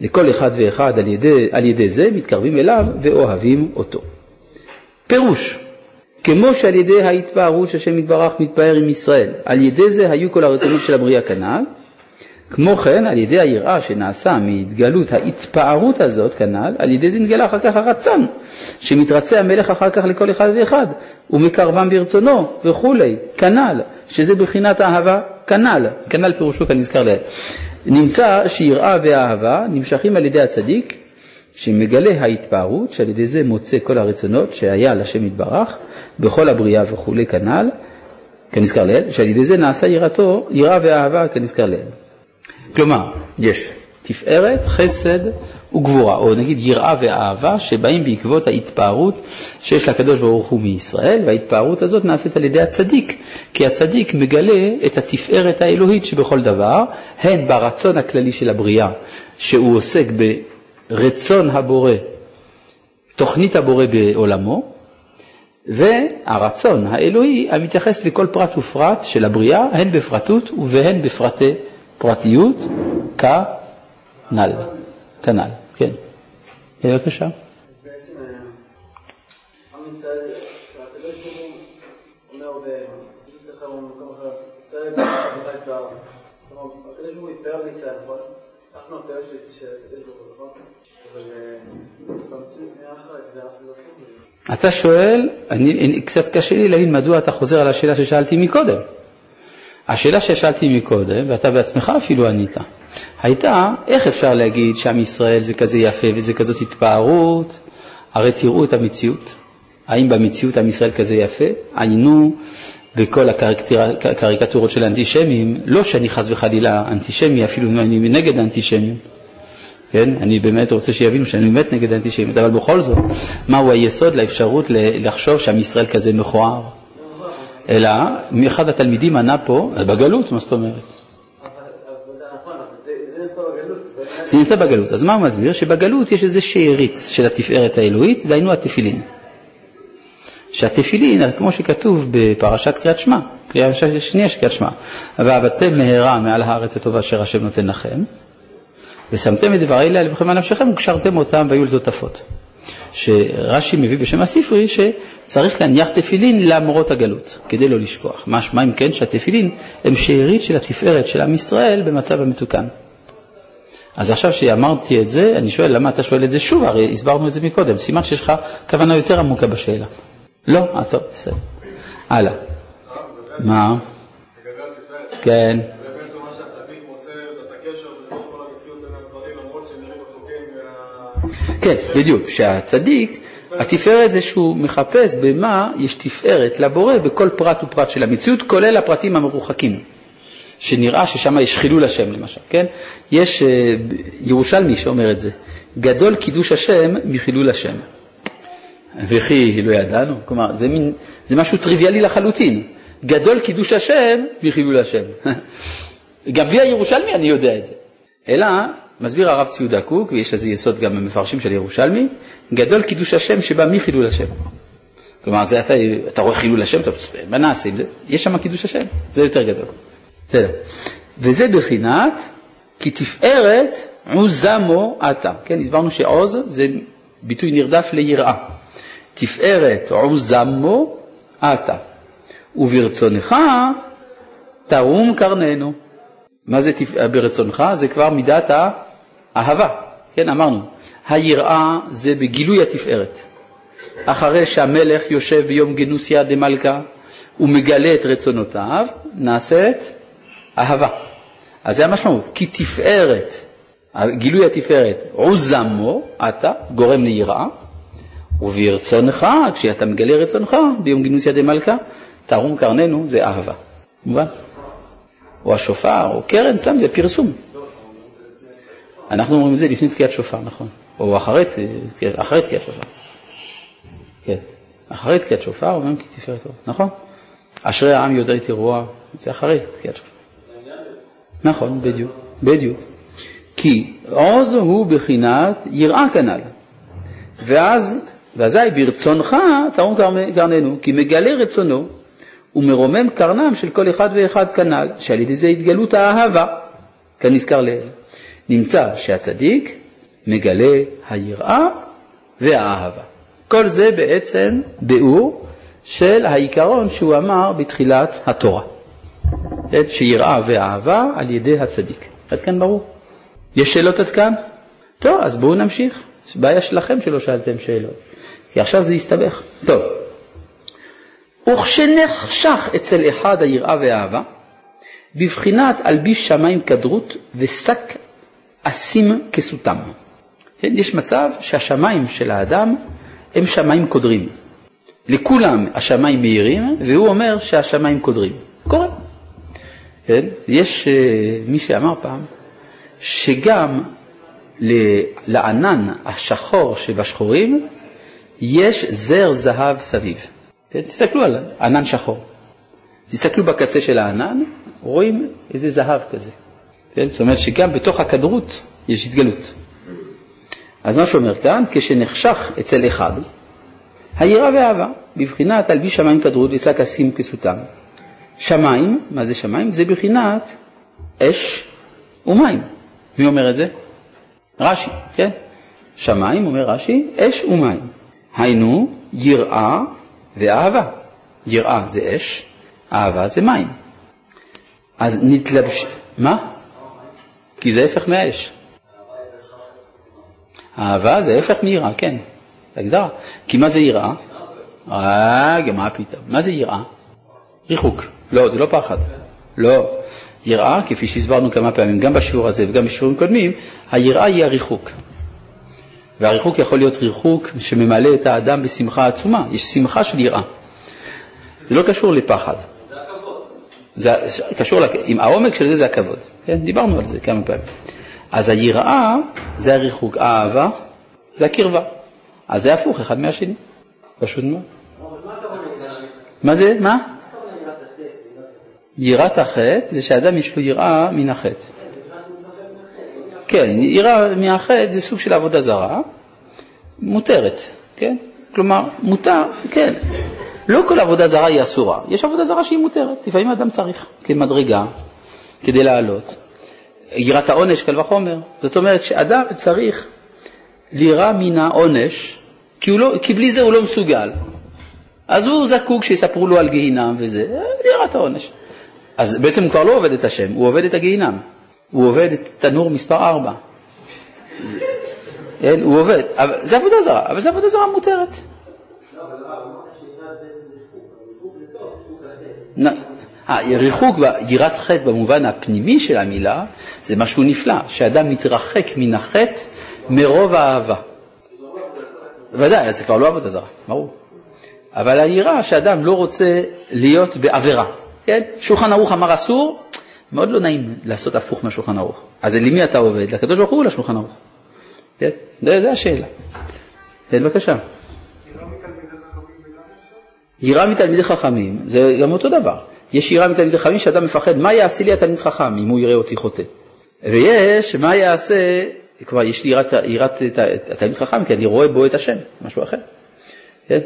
לכל אחד ואחד על ידי, על ידי זה מתקרבים אליו ואוהבים אותו. פירוש, כמו שעל ידי ההתפארות שהשם יתברך מתפאר עם ישראל, על ידי זה היו כל הרצונות של הבריאה כנ"ל, כמו כן על ידי היראה שנעשה מהתגלות ההתפארות הזאת כנ"ל, על ידי זה נגלה אחר כך הרצון, שמתרצה המלך אחר כך לכל אחד ואחד, ומקרבם ברצונו וכולי, כנ"ל, שזה בחינת אהבה כנ"ל, כנ"ל פירושו כנזכר לעיל. נמצא שיראה ואהבה נמשכים על ידי הצדיק, שמגלה ההתפארות, שעל ידי זה מוצא כל הרצונות שהיה לשם יתברך, בכל הבריאה וכולי כנ"ל, כנזכר לעיל, שעל ידי זה נעשה יראתו, יראה ואהבה כנזכר לעיל. כלומר, יש תפארת, חסד וגבורה, או נגיד יראה ואהבה, שבאים בעקבות ההתפארות שיש לקדוש ברוך הוא מישראל, וההתפארות הזאת נעשית על ידי הצדיק, כי הצדיק מגלה את התפארת האלוהית שבכל דבר, הן ברצון הכללי של הבריאה, שהוא עוסק ברצון הבורא, תוכנית הבורא בעולמו, והרצון האלוהי המתייחס לכל פרט ופרט של הבריאה, הן בפרטות והן בפרטי פרטיות כנ"ל, כנ"ל, כן. בבקשה. אתה שואל, אני, קצת קשה לי להבין מדוע אתה חוזר על השאלה ששאלתי מקודם. השאלה ששאלתי מקודם, ואתה בעצמך אפילו ענית, הייתה איך אפשר להגיד שעם ישראל זה כזה יפה וזה כזאת התפארות, הרי תראו את המציאות. האם במציאות עם ישראל כזה יפה? עיינו בכל הקריקטורות של האנטישמים, לא שאני חס וחלילה אנטישמי, אפילו אם אני נגד האנטישמיות. כן? אני באמת רוצה שיבינו שאני באמת נגד האנטישמיות, אבל בכל זאת, מהו היסוד לאפשרות לחשוב שעם ישראל כזה מכוער? אלא מאחד התלמידים ענה פה, בגלות, מה זאת אומרת? זה נמצא בגלות. אז מה הוא מסביר? שבגלות יש איזה שארית של התפארת האלוהית, דהיינו התפילין. שהתפילין, כמו שכתוב בפרשת קריאת שמע, קריאה שנייה של קריאת שמע, ועבדתם מהרה מעל הארץ הטובה אשר השם נותן לכם, ושמתם את דברי על לבכם ועל נפשכם וקשרתם אותם והיו לזוטפות. שרש"י מביא בשם הספרי שצריך להניח תפילין למרות הגלות, כדי לא לשכוח. משמע אם כן שהתפילין הם שארית של התפארת של עם ישראל במצב המתוקן. אז עכשיו שאמרתי את זה, אני שואל למה אתה שואל את זה שוב, הרי הסברנו את זה מקודם, סימן שיש לך כוונה יותר עמוקה בשאלה. לא? אה, טוב, בסדר. הלאה. מה? כן. כן, בדיוק, שהצדיק, התפארת זה שהוא מחפש במה יש תפארת לבורא בכל פרט ופרט של המציאות, כולל הפרטים המרוחקים, שנראה ששם יש חילול השם למשל, כן? יש uh, ירושלמי שאומר את זה, גדול קידוש השם מחילול השם. וכי לא ידענו, כלומר זה, מין, זה משהו טריוויאלי לחלוטין, גדול קידוש השם מחילול השם. גם בלי הירושלמי אני יודע את זה. אלא מסביר הרב ציודה קוק, ויש לזה יסוד גם במפרשים של ירושלמי, גדול קידוש השם שבא מחילול השם. כלומר, זה אתה, אתה רואה חילול השם, אתה מה נעשה עם זה? יש שם קידוש השם, זה יותר גדול. בסדר. וזה בחינת כי תפארת עוזמו אתה. כן, הסברנו שעוז זה ביטוי נרדף ליראה. תפארת עוזמו אתה. וברצונך תרום קרננו. מה זה ברצונך? זה כבר מידת האהבה. כן, אמרנו, היראה זה בגילוי התפארת. אחרי שהמלך יושב ביום גנוסיה דמלכה ומגלה את רצונותיו, נעשית אהבה. אז זה המשמעות, כי תפארת, גילוי התפארת, עוזמו, אתה, גורם ליראה, וברצונך, כשאתה מגלה רצונך ביום גינוסיה דמלכה, תרום קרננו זה אהבה. מובן? או השופר, או קרן, סתם זה פרסום. אנחנו אומרים את זה לפני תקיעת שופר, נכון. או אחרי, תקיעת שופר. כן. אחרי תקיעת שופר אומרים כי תפארת אור. נכון. אשרי העם יודע את אירוע, זה אחרי תקיעת שופר. נכון, בדיוק, בדיוק. כי עוז הוא בחינת יראה כנ"ל. ואז, ואזי ברצונך תרום קרננו, כי מגלה רצונו ומרומם קרנם של כל אחד ואחד כנ"ל, שעל ידי זה התגלות האהבה, כנזכר לעיל. נמצא שהצדיק מגלה היראה והאהבה. כל זה בעצם ביאור של העיקרון שהוא אמר בתחילת התורה. את שיראה ואהבה על ידי הצדיק. עד כאן ברור? יש שאלות עד כאן? טוב, אז בואו נמשיך. בעיה שלכם שלא שאלתם שאלות, כי עכשיו זה יסתבך. טוב. וכשנחשך אצל אחד היראה והאהבה, בבחינת אלביש שמיים כדרות ושק אסים כסותם. כן, יש מצב שהשמיים של האדם הם שמיים קודרים. לכולם השמיים מאירים, והוא אומר שהשמיים קודרים. קורה. כן? יש uh, מי שאמר פעם שגם לענן השחור שבשחורים יש זר זהב סביב. כן? תסתכלו על ענן שחור. תסתכלו בקצה של הענן, רואים איזה זהב כזה. כן? זאת אומרת שגם בתוך הכדרות יש התגלות. אז מה שאומר כאן, כשנחשך אצל אחד, היראה והאהבה, בבחינת על בי שמיים כדרות ושק אסים כסותם. שמיים, מה זה שמיים? זה בבחינת אש ומים. מי אומר את זה? רש"י, כן? שמיים, אומר רש"י, אש ומים. היינו יראה ואהבה. יראה זה אש, אהבה זה מים. אז נתלבש... מה? כי זה הפך מהאש. אהבה זה הפך מיראה, כן, הגדרה. כי מה זה יראה? רגע, מה פתאום? מה זה יראה? ריחוק. לא, זה לא פחד. לא. יראה, כפי שהסברנו כמה פעמים, גם בשיעור הזה וגם בשיעורים קודמים, היראה היא הריחוק. והריחוק יכול להיות ריחוק שממלא את האדם בשמחה עצומה. יש שמחה של יראה. זה לא קשור לפחד. זה הכבוד. זה קשור, עם העומק של זה זה הכבוד. כן, דיברנו על זה כמה פעמים. אז היראה זה הריחוק, האהבה זה הקרבה. אז זה הפוך אחד מהשני, פשוט מאוד. מה זה? מה? יראת החטא זה שאדם יש לו יראה מן החטא. כן, יראה מן החטא זה סוג של עבודה זרה, מותרת, כן? כלומר, מותר, כן. לא כל עבודה זרה היא אסורה, יש עבודה זרה שהיא מותרת, לפעמים אדם צריך כמדרגה, כדי לעלות. יראת העונש, קל וחומר. זאת אומרת שאדם צריך לירה מן העונש, כי, לא, כי בלי זה הוא לא מסוגל. אז הוא זקוק שיספרו לו על גיהינם וזה, יראת העונש. אז בעצם הוא כבר לא עובד את השם, הוא עובד את הגיהינם. הוא עובד את תנור מספר 4. כן, הוא עובד, אבל זה עבודה זרה, אבל זה עבודה זרה מותרת. הריחוק, יראת חטא במובן הפנימי של המילה, זה משהו נפלא, שאדם מתרחק מן החטא מרוב האהבה. ודאי, זה כבר לא עבודה זרה, ברור. אבל היראה שאדם לא רוצה להיות בעבירה, כן? שולחן ערוך אמר אסור, מאוד לא נעים לעשות הפוך מהשולחן ערוך. אז למי אתה עובד? לקדוש ברוך הוא או לשולחן ערוך? כן? זה השאלה. כן, בבקשה. יראה מתלמידי חכמים, זה גם אותו דבר. יש יראה מתלמידי חכמים שאדם מפחד, מה יעשה לי התלמיד חכם אם הוא יראה אותי חוטא? ויש, מה יעשה, כלומר, יש לי יראת התלמיד חכם, כי אני רואה בו את השם, משהו אחר. כן?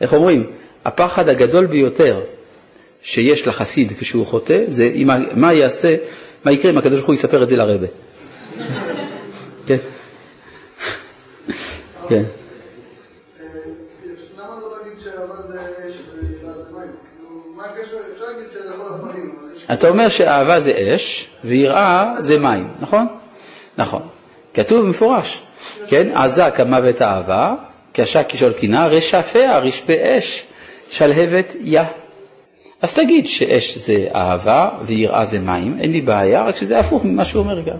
איך אומרים? הפחד הגדול ביותר שיש לחסיד כשהוא חוטא, זה מה יעשה, מה יקרה אם הקדוש ברוך הוא יספר את זה לרבה. כן. כן. אתה אומר שאהבה זה אש ויראה זה מים, נכון? נכון. כתוב במפורש, כן? עזה כמוות אהבה, קשה כשול קינה, רשפיה רשפה אש, שלהבת יה. אז תגיד שאש זה אהבה ויראה זה מים, אין לי בעיה, רק שזה הפוך ממה שהוא אומר גם.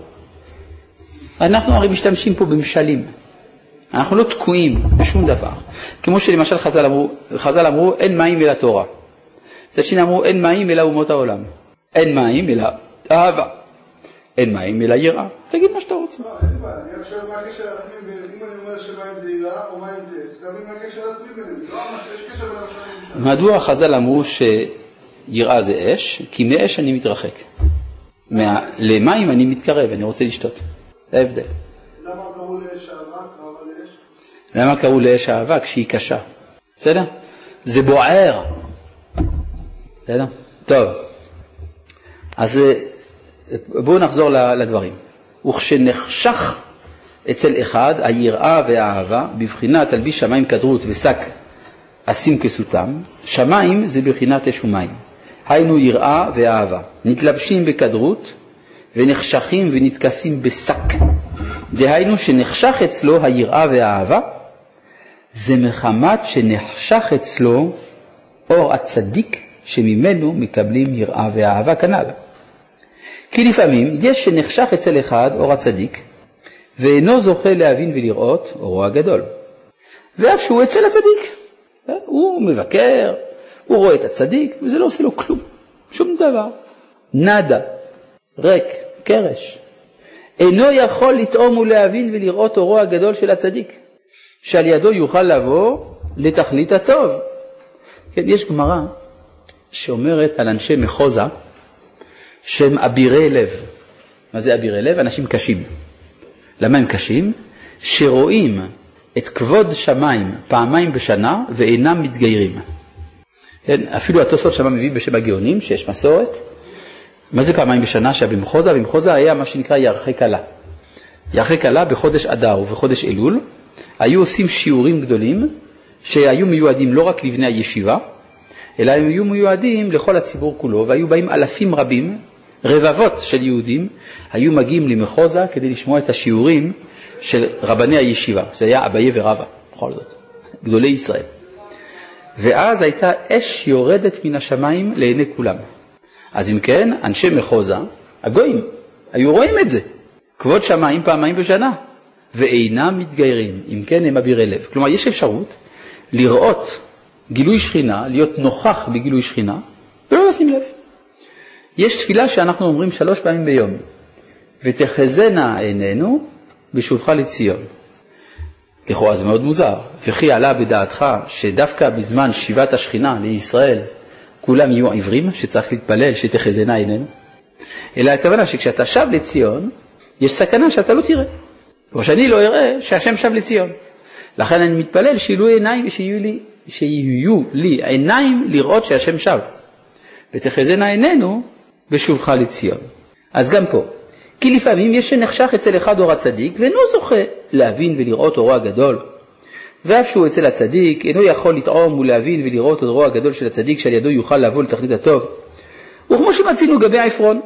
אנחנו הרי משתמשים פה במשלים. אנחנו לא תקועים בשום דבר. כמו שלמשל חז"ל אמרו, חז"ל אמרו אין מים אלא תורה. זה שני אמרו אין מים אלא אומות העולם. אין מים אלא אהבה. אין מים אלא יראה. תגיד מה שאתה רוצה. לא, אין בעיה, אני שואל מה הקשר לעצמי, אם אני אומר שמים זה יראה או מים זה אש, תבין מה הקשר לעצמי ביניהם. לא ממש, יש קשר בין השנים. מדוע חז"ל אמרו שיראה זה אש? כי מאש אני מתרחק. למים אני מתקרב, אני רוצה לשתות. זה ההבדל. למה קראו לאש אהבה? למה קראו לאש אהבה? כשהיא קשה. בסדר? זה בוער. בסדר? טוב. אז אה, בואו נחזור לדברים. וכשנחשך אצל אחד היראה והאהבה, בבחינת תלביש שמיים כדרות ושק אשים כסותם, שמיים זה בבחינת אש ומים. היינו יראה ואהבה. נתלבשים בכדרות ונחשכים ונתכסים בשק. דהיינו שנחשך אצלו היראה והאהבה, זה מחמת שנחשך אצלו אור הצדיק שממנו מקבלים יראה ואהבה כנ"ל. כי לפעמים יש שנחשך אצל אחד אור הצדיק, ואינו זוכה להבין ולראות אורו הגדול. ואף שהוא אצל הצדיק, הוא מבקר, הוא רואה את הצדיק, וזה לא עושה לו כלום, שום דבר. נאדה, ריק, קרש. אינו יכול לטעום ולהבין ולראות אורו הגדול של הצדיק, שעל ידו יוכל לבוא לתכלית הטוב. כן, יש גמרא שאומרת על אנשי מחוזה שהם אבירי לב. מה זה אבירי לב? אנשים קשים. למה הם קשים? שרואים את כבוד שמיים פעמיים בשנה ואינם מתגיירים. כן, אפילו התוספות שמה מביא בשם הגאונים, שיש מסורת. מה זה פעמיים בשנה שהיה במחוזה? במחוזה היה מה שנקרא ירחי כלה. ירחי כלה בחודש אדר ובחודש אלול היו עושים שיעורים גדולים שהיו מיועדים לא רק לבני הישיבה, אלא הם היו מיועדים לכל הציבור כולו, והיו באים אלפים רבים, רבבות של יהודים, היו מגיעים למחוזה כדי לשמוע את השיעורים של רבני הישיבה, זה היה אביי ורבא, בכל זאת, גדולי ישראל. ואז הייתה אש יורדת מן השמיים לעיני כולם. אז אם כן, אנשי מחוזה, הגויים, היו רואים את זה, כבוד שמיים פעמיים בשנה, ואינם מתגיירים, אם כן הם אבירי לב. כלומר, יש אפשרות לראות גילוי שכינה, להיות נוכח בגילוי שכינה, ולא לשים לב. יש תפילה שאנחנו אומרים שלוש פעמים ביום, ותחזינה עינינו בשובך לציון. לכאורה זה מאוד מוזר, וכי עלה בדעתך שדווקא בזמן שיבת השכינה לישראל כולם יהיו עיוורים, שצריך להתפלל שתחזינה עינינו? אלא הכוונה שכשאתה שב לציון, יש סכנה שאתה לא תראה. כמו שאני לא אראה שהשם שב לציון. לכן אני מתפלל שיהיו עיניים ושיהיו לי שיהיו לי עיניים לראות שהשם שב. ותחזינה עינינו בשובך לציון. אז גם פה, כי לפעמים יש שנחשך אצל אחד אור הצדיק ואינו זוכה להבין ולראות אורו הגדול. ואף שהוא אצל הצדיק, אינו יכול לטעום ולהבין ולראות אורו הגדול של הצדיק שעל ידו יוכל לבוא לתכלית הטוב. וכמו שמצינו גבי עפרון,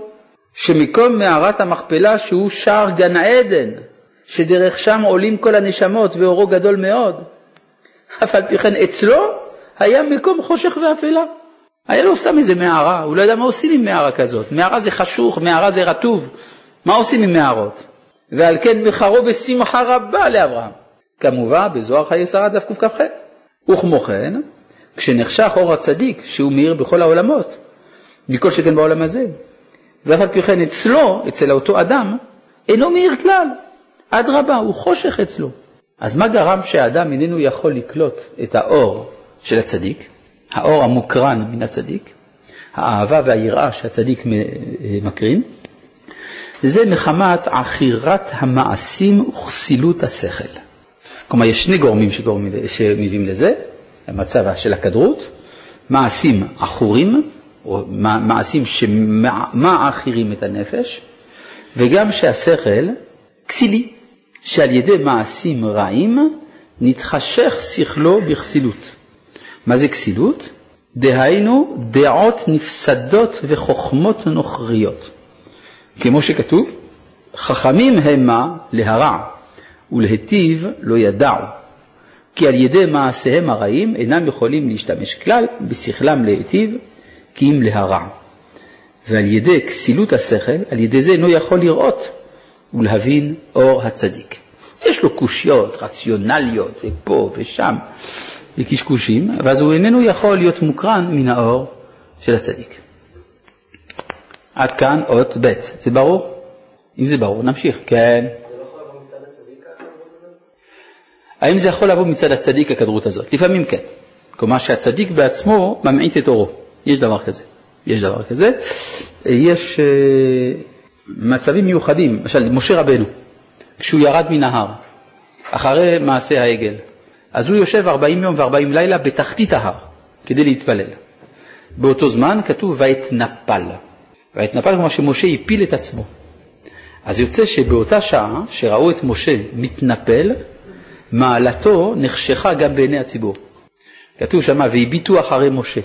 שמקום מערת המכפלה שהוא שער גן העדן, שדרך שם עולים כל הנשמות ואורו גדול מאוד, אף על פי כן אצלו היה מקום חושך ואפלה. היה לו סתם איזה מערה, הוא לא ידע מה עושים עם מערה כזאת. מערה זה חשוך, מערה זה רטוב. מה עושים עם מערות? ועל כן מחרו בשמחה רבה לאברהם. כמובן בזוהר חיי שרה דף קכ"ח. וכמו כן, כשנחשך אור הצדיק, שהוא מאיר בכל העולמות, מכל שכן בעולם הזה, ואף על פי כן אצלו, אצל אותו אדם, אינו מאיר כלל. אדרבה, הוא חושך אצלו. אז מה גרם שהאדם איננו יכול לקלוט את האור של הצדיק, האור המוקרן מן הצדיק, האהבה והיראה שהצדיק מקרין? זה מחמת עכירת המעשים וכסילות השכל. כלומר, יש שני גורמים שמביאים לזה. המצב של הכדרות, מעשים עכורים, או מעשים שמעכירים את הנפש, וגם שהשכל כסילי, שעל ידי מעשים רעים נתחשך שכלו בכסילות. מה זה כסילות? דהיינו דעות נפסדות וחוכמות נוכריות. כמו שכתוב, חכמים המה להרע ולהיטיב לא ידעו, כי על ידי מעשיהם הרעים אינם יכולים להשתמש כלל בשכלם להיטיב, כי אם להרע. ועל ידי כסילות השכל, על ידי זה אינו יכול לראות ולהבין אור הצדיק. יש לו קושיות רציונליות ופה ושם וקשקושים, ואז הוא איננו יכול להיות מוקרן מן האור של הצדיק. עד כאן אות ב', זה ברור? אם זה ברור, נמשיך. כן. האם זה יכול לבוא מצד הצדיק הכדרות הזאת? לפעמים כן. כלומר שהצדיק בעצמו ממעיט את אורו. יש דבר כזה. יש דבר כזה. יש uh, מצבים מיוחדים, למשל משה רבנו, כשהוא ירד מן ההר, אחרי מעשה העגל, אז הוא יושב 40 יום ו-40 לילה בתחתית ההר כדי להתפלל. באותו זמן כתוב ואתנפל. ואתנפל כמו שמשה הפיל את עצמו. אז יוצא שבאותה שעה שראו את משה מתנפל, מעלתו נחשכה גם בעיני הציבור. כתוב שם, והביטו אחרי משה.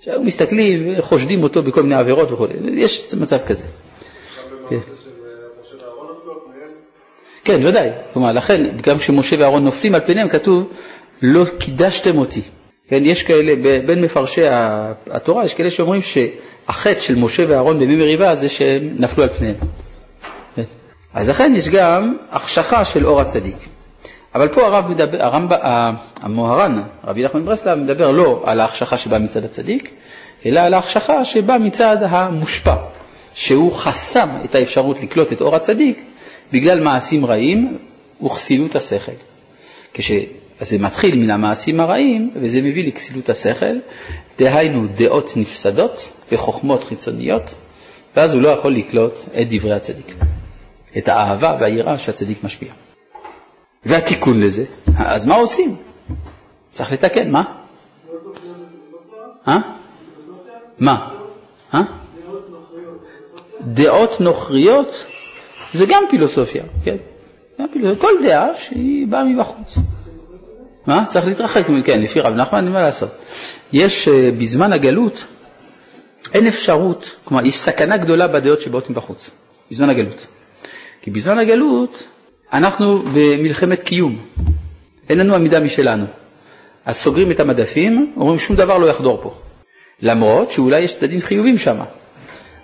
שהיו מסתכלים וחושדים אותו בכל מיני עבירות וכו', יש מצב כזה. כן. כן, ודאי. כלומר, לכן, גם כשמשה ואהרון נופלים על פניהם, כתוב, לא קידשתם אותי. כן, יש כאלה, בין מפרשי התורה, יש כאלה שאומרים שהחטא של משה ואהרון בימי מריבה זה שהם נפלו על פניהם. אז לכן יש גם החשכה של אור הצדיק. אבל פה הרב מדבר, הרמב, המוהר"ן, רבי נחמן ברסלב, מדבר לא על ההחשכה שבאה מצד הצדיק, אלא על ההחשכה שבאה מצד המושפע, שהוא חסם את האפשרות לקלוט את אור הצדיק בגלל מעשים רעים וכסילות השכל. כשזה מתחיל מן המעשים הרעים וזה מביא לכסילות השכל, דהיינו דעות נפסדות וחוכמות חיצוניות, ואז הוא לא יכול לקלוט את דברי הצדיק, את האהבה והיראה שהצדיק משפיע. והתיקון לזה, אז מה עושים? צריך לתקן, מה? אה? מה? אה? דעות נוכריות זה גם פילוסופיה, כן? כל דעה שהיא באה מבחוץ. מה? צריך להתרחק, כן, לפי רב נחמן, אין מה לעשות. יש, אה, בזמן הגלות, אין אפשרות, כלומר, יש סכנה גדולה בדעות שבאות מבחוץ, בזמן הגלות. כי בזמן הגלות אנחנו במלחמת קיום, אין לנו עמידה משלנו. אז סוגרים את המדפים, אומרים שום דבר לא יחדור פה. למרות שאולי יש צדדים חיובים שם.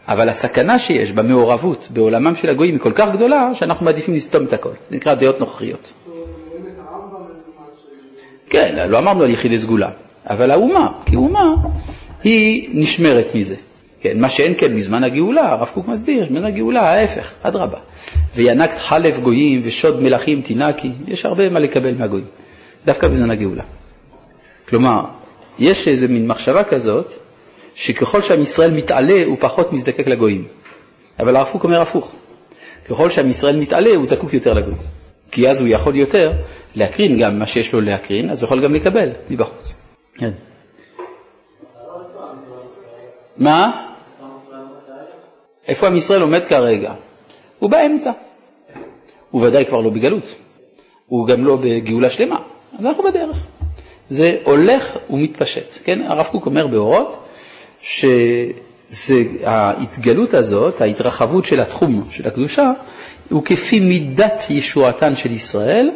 אבל הסכנה שיש במעורבות בעולמם של הגויים היא כל כך גדולה, שאנחנו מעדיפים לסתום את הכל. זה נקרא דעות נוכריות. כן, לא אמרנו על יחידי סגולה, אבל האומה, כי אומה היא נשמרת מזה. כן, מה שאין כן בזמן הגאולה, הרב קוק מסביר, בזמן הגאולה ההפך, אדרבה. וינקת חלף גויים ושוד מלכים תינקי, יש הרבה מה לקבל מהגויים, דווקא בזמן הגאולה. כלומר, יש איזו מין מחשבה כזאת, שככל שעם ישראל מתעלה הוא פחות מזדקק לגויים. אבל הרב קוק אומר הפוך, ככל שעם ישראל מתעלה הוא זקוק יותר לגויים. כי אז הוא יכול יותר להקרין גם מה שיש לו להקרין, אז הוא יכול גם לקבל מבחוץ. כן. מה? איפה עם ישראל עומד כרגע? הוא באמצע. הוא ודאי כבר לא בגלות, הוא גם לא בגאולה שלמה, אז אנחנו בדרך. זה הולך ומתפשט, כן? הרב קוק אומר באורות שההתגלות הזאת, ההתרחבות של התחום של הקדושה, הוא כפי מידת ישועתן של ישראל,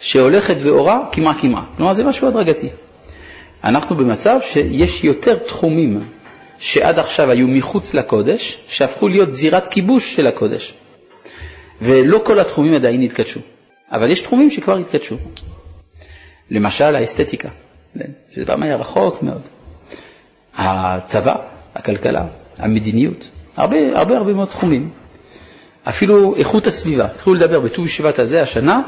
שהולכת ואורה קמעה קמעה. כלומר, זה משהו הדרגתי. אנחנו במצב שיש יותר תחומים שעד עכשיו היו מחוץ לקודש, שהפכו להיות זירת כיבוש של הקודש. ולא כל התחומים עדיין התקדשו, אבל יש תחומים שכבר התקדשו. למשל האסתטיקה, כן? שזה פעם היה רחוק מאוד. הצבא, הכלכלה, המדיניות, הרבה הרבה הרבה מאוד תחומים. אפילו איכות הסביבה, התחילו לדבר בט"ו בשבט הזה השנה,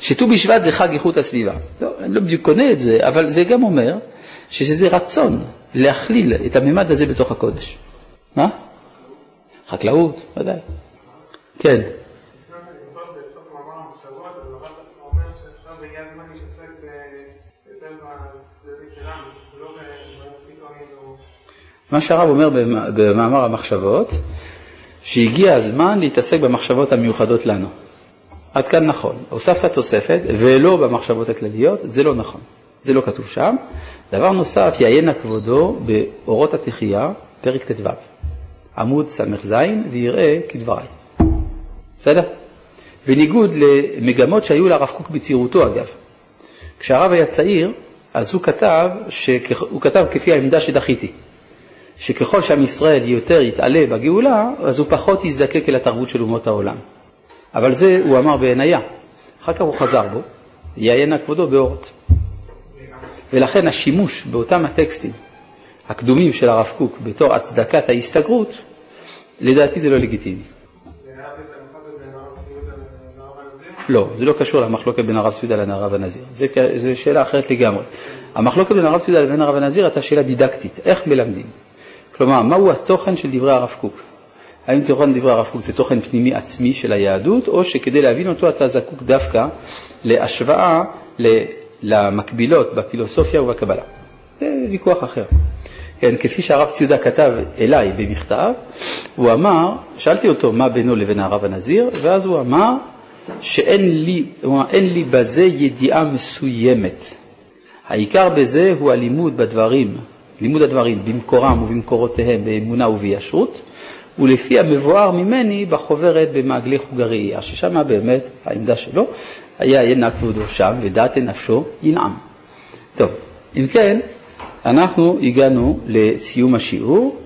שט"ו בשבט זה חג איכות הסביבה. לא, אני לא בדיוק קונה את זה, אבל זה גם אומר איזה רצון להכליל את הממד הזה בתוך הקודש. מה? חקלאות, ודאי. כן. מה שהרב אומר במ- במאמר המחשבות, שהגיע הזמן להתעסק במחשבות המיוחדות לנו. עד כאן נכון. הוספת תוספת, ולא במחשבות הכלליות, זה לא נכון. זה לא כתוב שם. דבר נוסף, יעיינה כבודו באורות התחייה, פרק ט"ו, עמוד ס"ז, ויראה כדבריי. בסדר? בניגוד למגמות שהיו לרב קוק בצעירותו אגב. כשהרב היה צעיר, אז הוא כתב, שכ... הוא כתב כפי העמדה שדחיתי, שככל שעם ישראל יותר יתעלה בגאולה, אז הוא פחות יזדקק אל התרבות של אומות העולם. אבל זה הוא אמר בעינייה. אחר כך הוא חזר בו, יעיינה כבודו באורות. ולכן השימוש באותם הטקסטים הקדומים של הרב קוק בתור הצדקת ההסתגרות, לדעתי זה לא לגיטימי. לא, זה לא קשור למחלוקת בין הרב צבי יהודה לבין הרב הנזיר. זה שאלה אחרת לגמרי. המחלוקת בין הרב צבי יהודה לבין הרב הנזיר הייתה שאלה דידקטית, איך מלמדים. כלומר, מהו התוכן של דברי הרב קוק? האם תוכן דברי הרב קוק זה תוכן פנימי עצמי של היהדות, או שכדי להבין אותו אתה זקוק דווקא להשוואה למקבילות בפילוסופיה ובקבלה. זה ויכוח אחר. כן, כפי שהרב ציודה כתב אליי במכתב, הוא אמר, שאלתי אותו מה בינו לבין הרב הנזיר, ואז הוא אמר שאין לי, אמר, לי בזה ידיעה מסוימת. העיקר בזה הוא הלימוד בדברים, לימוד הדברים במקורם ובמקורותיהם, באמונה ובישרות, ולפי המבואר ממני בחוברת במעגלי חוג הראייה, ששם באמת העמדה שלו היה ינע כבודו שם ודעת לנפשו ינעם. טוב, אם כן, אנחנו הגענו לסיום השיעור.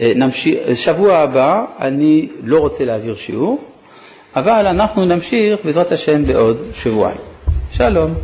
אה, נמשיך, שבוע הבא אני לא רוצה להעביר שיעור, אבל אנחנו נמשיך בעזרת השם בעוד שבועיים. שלום.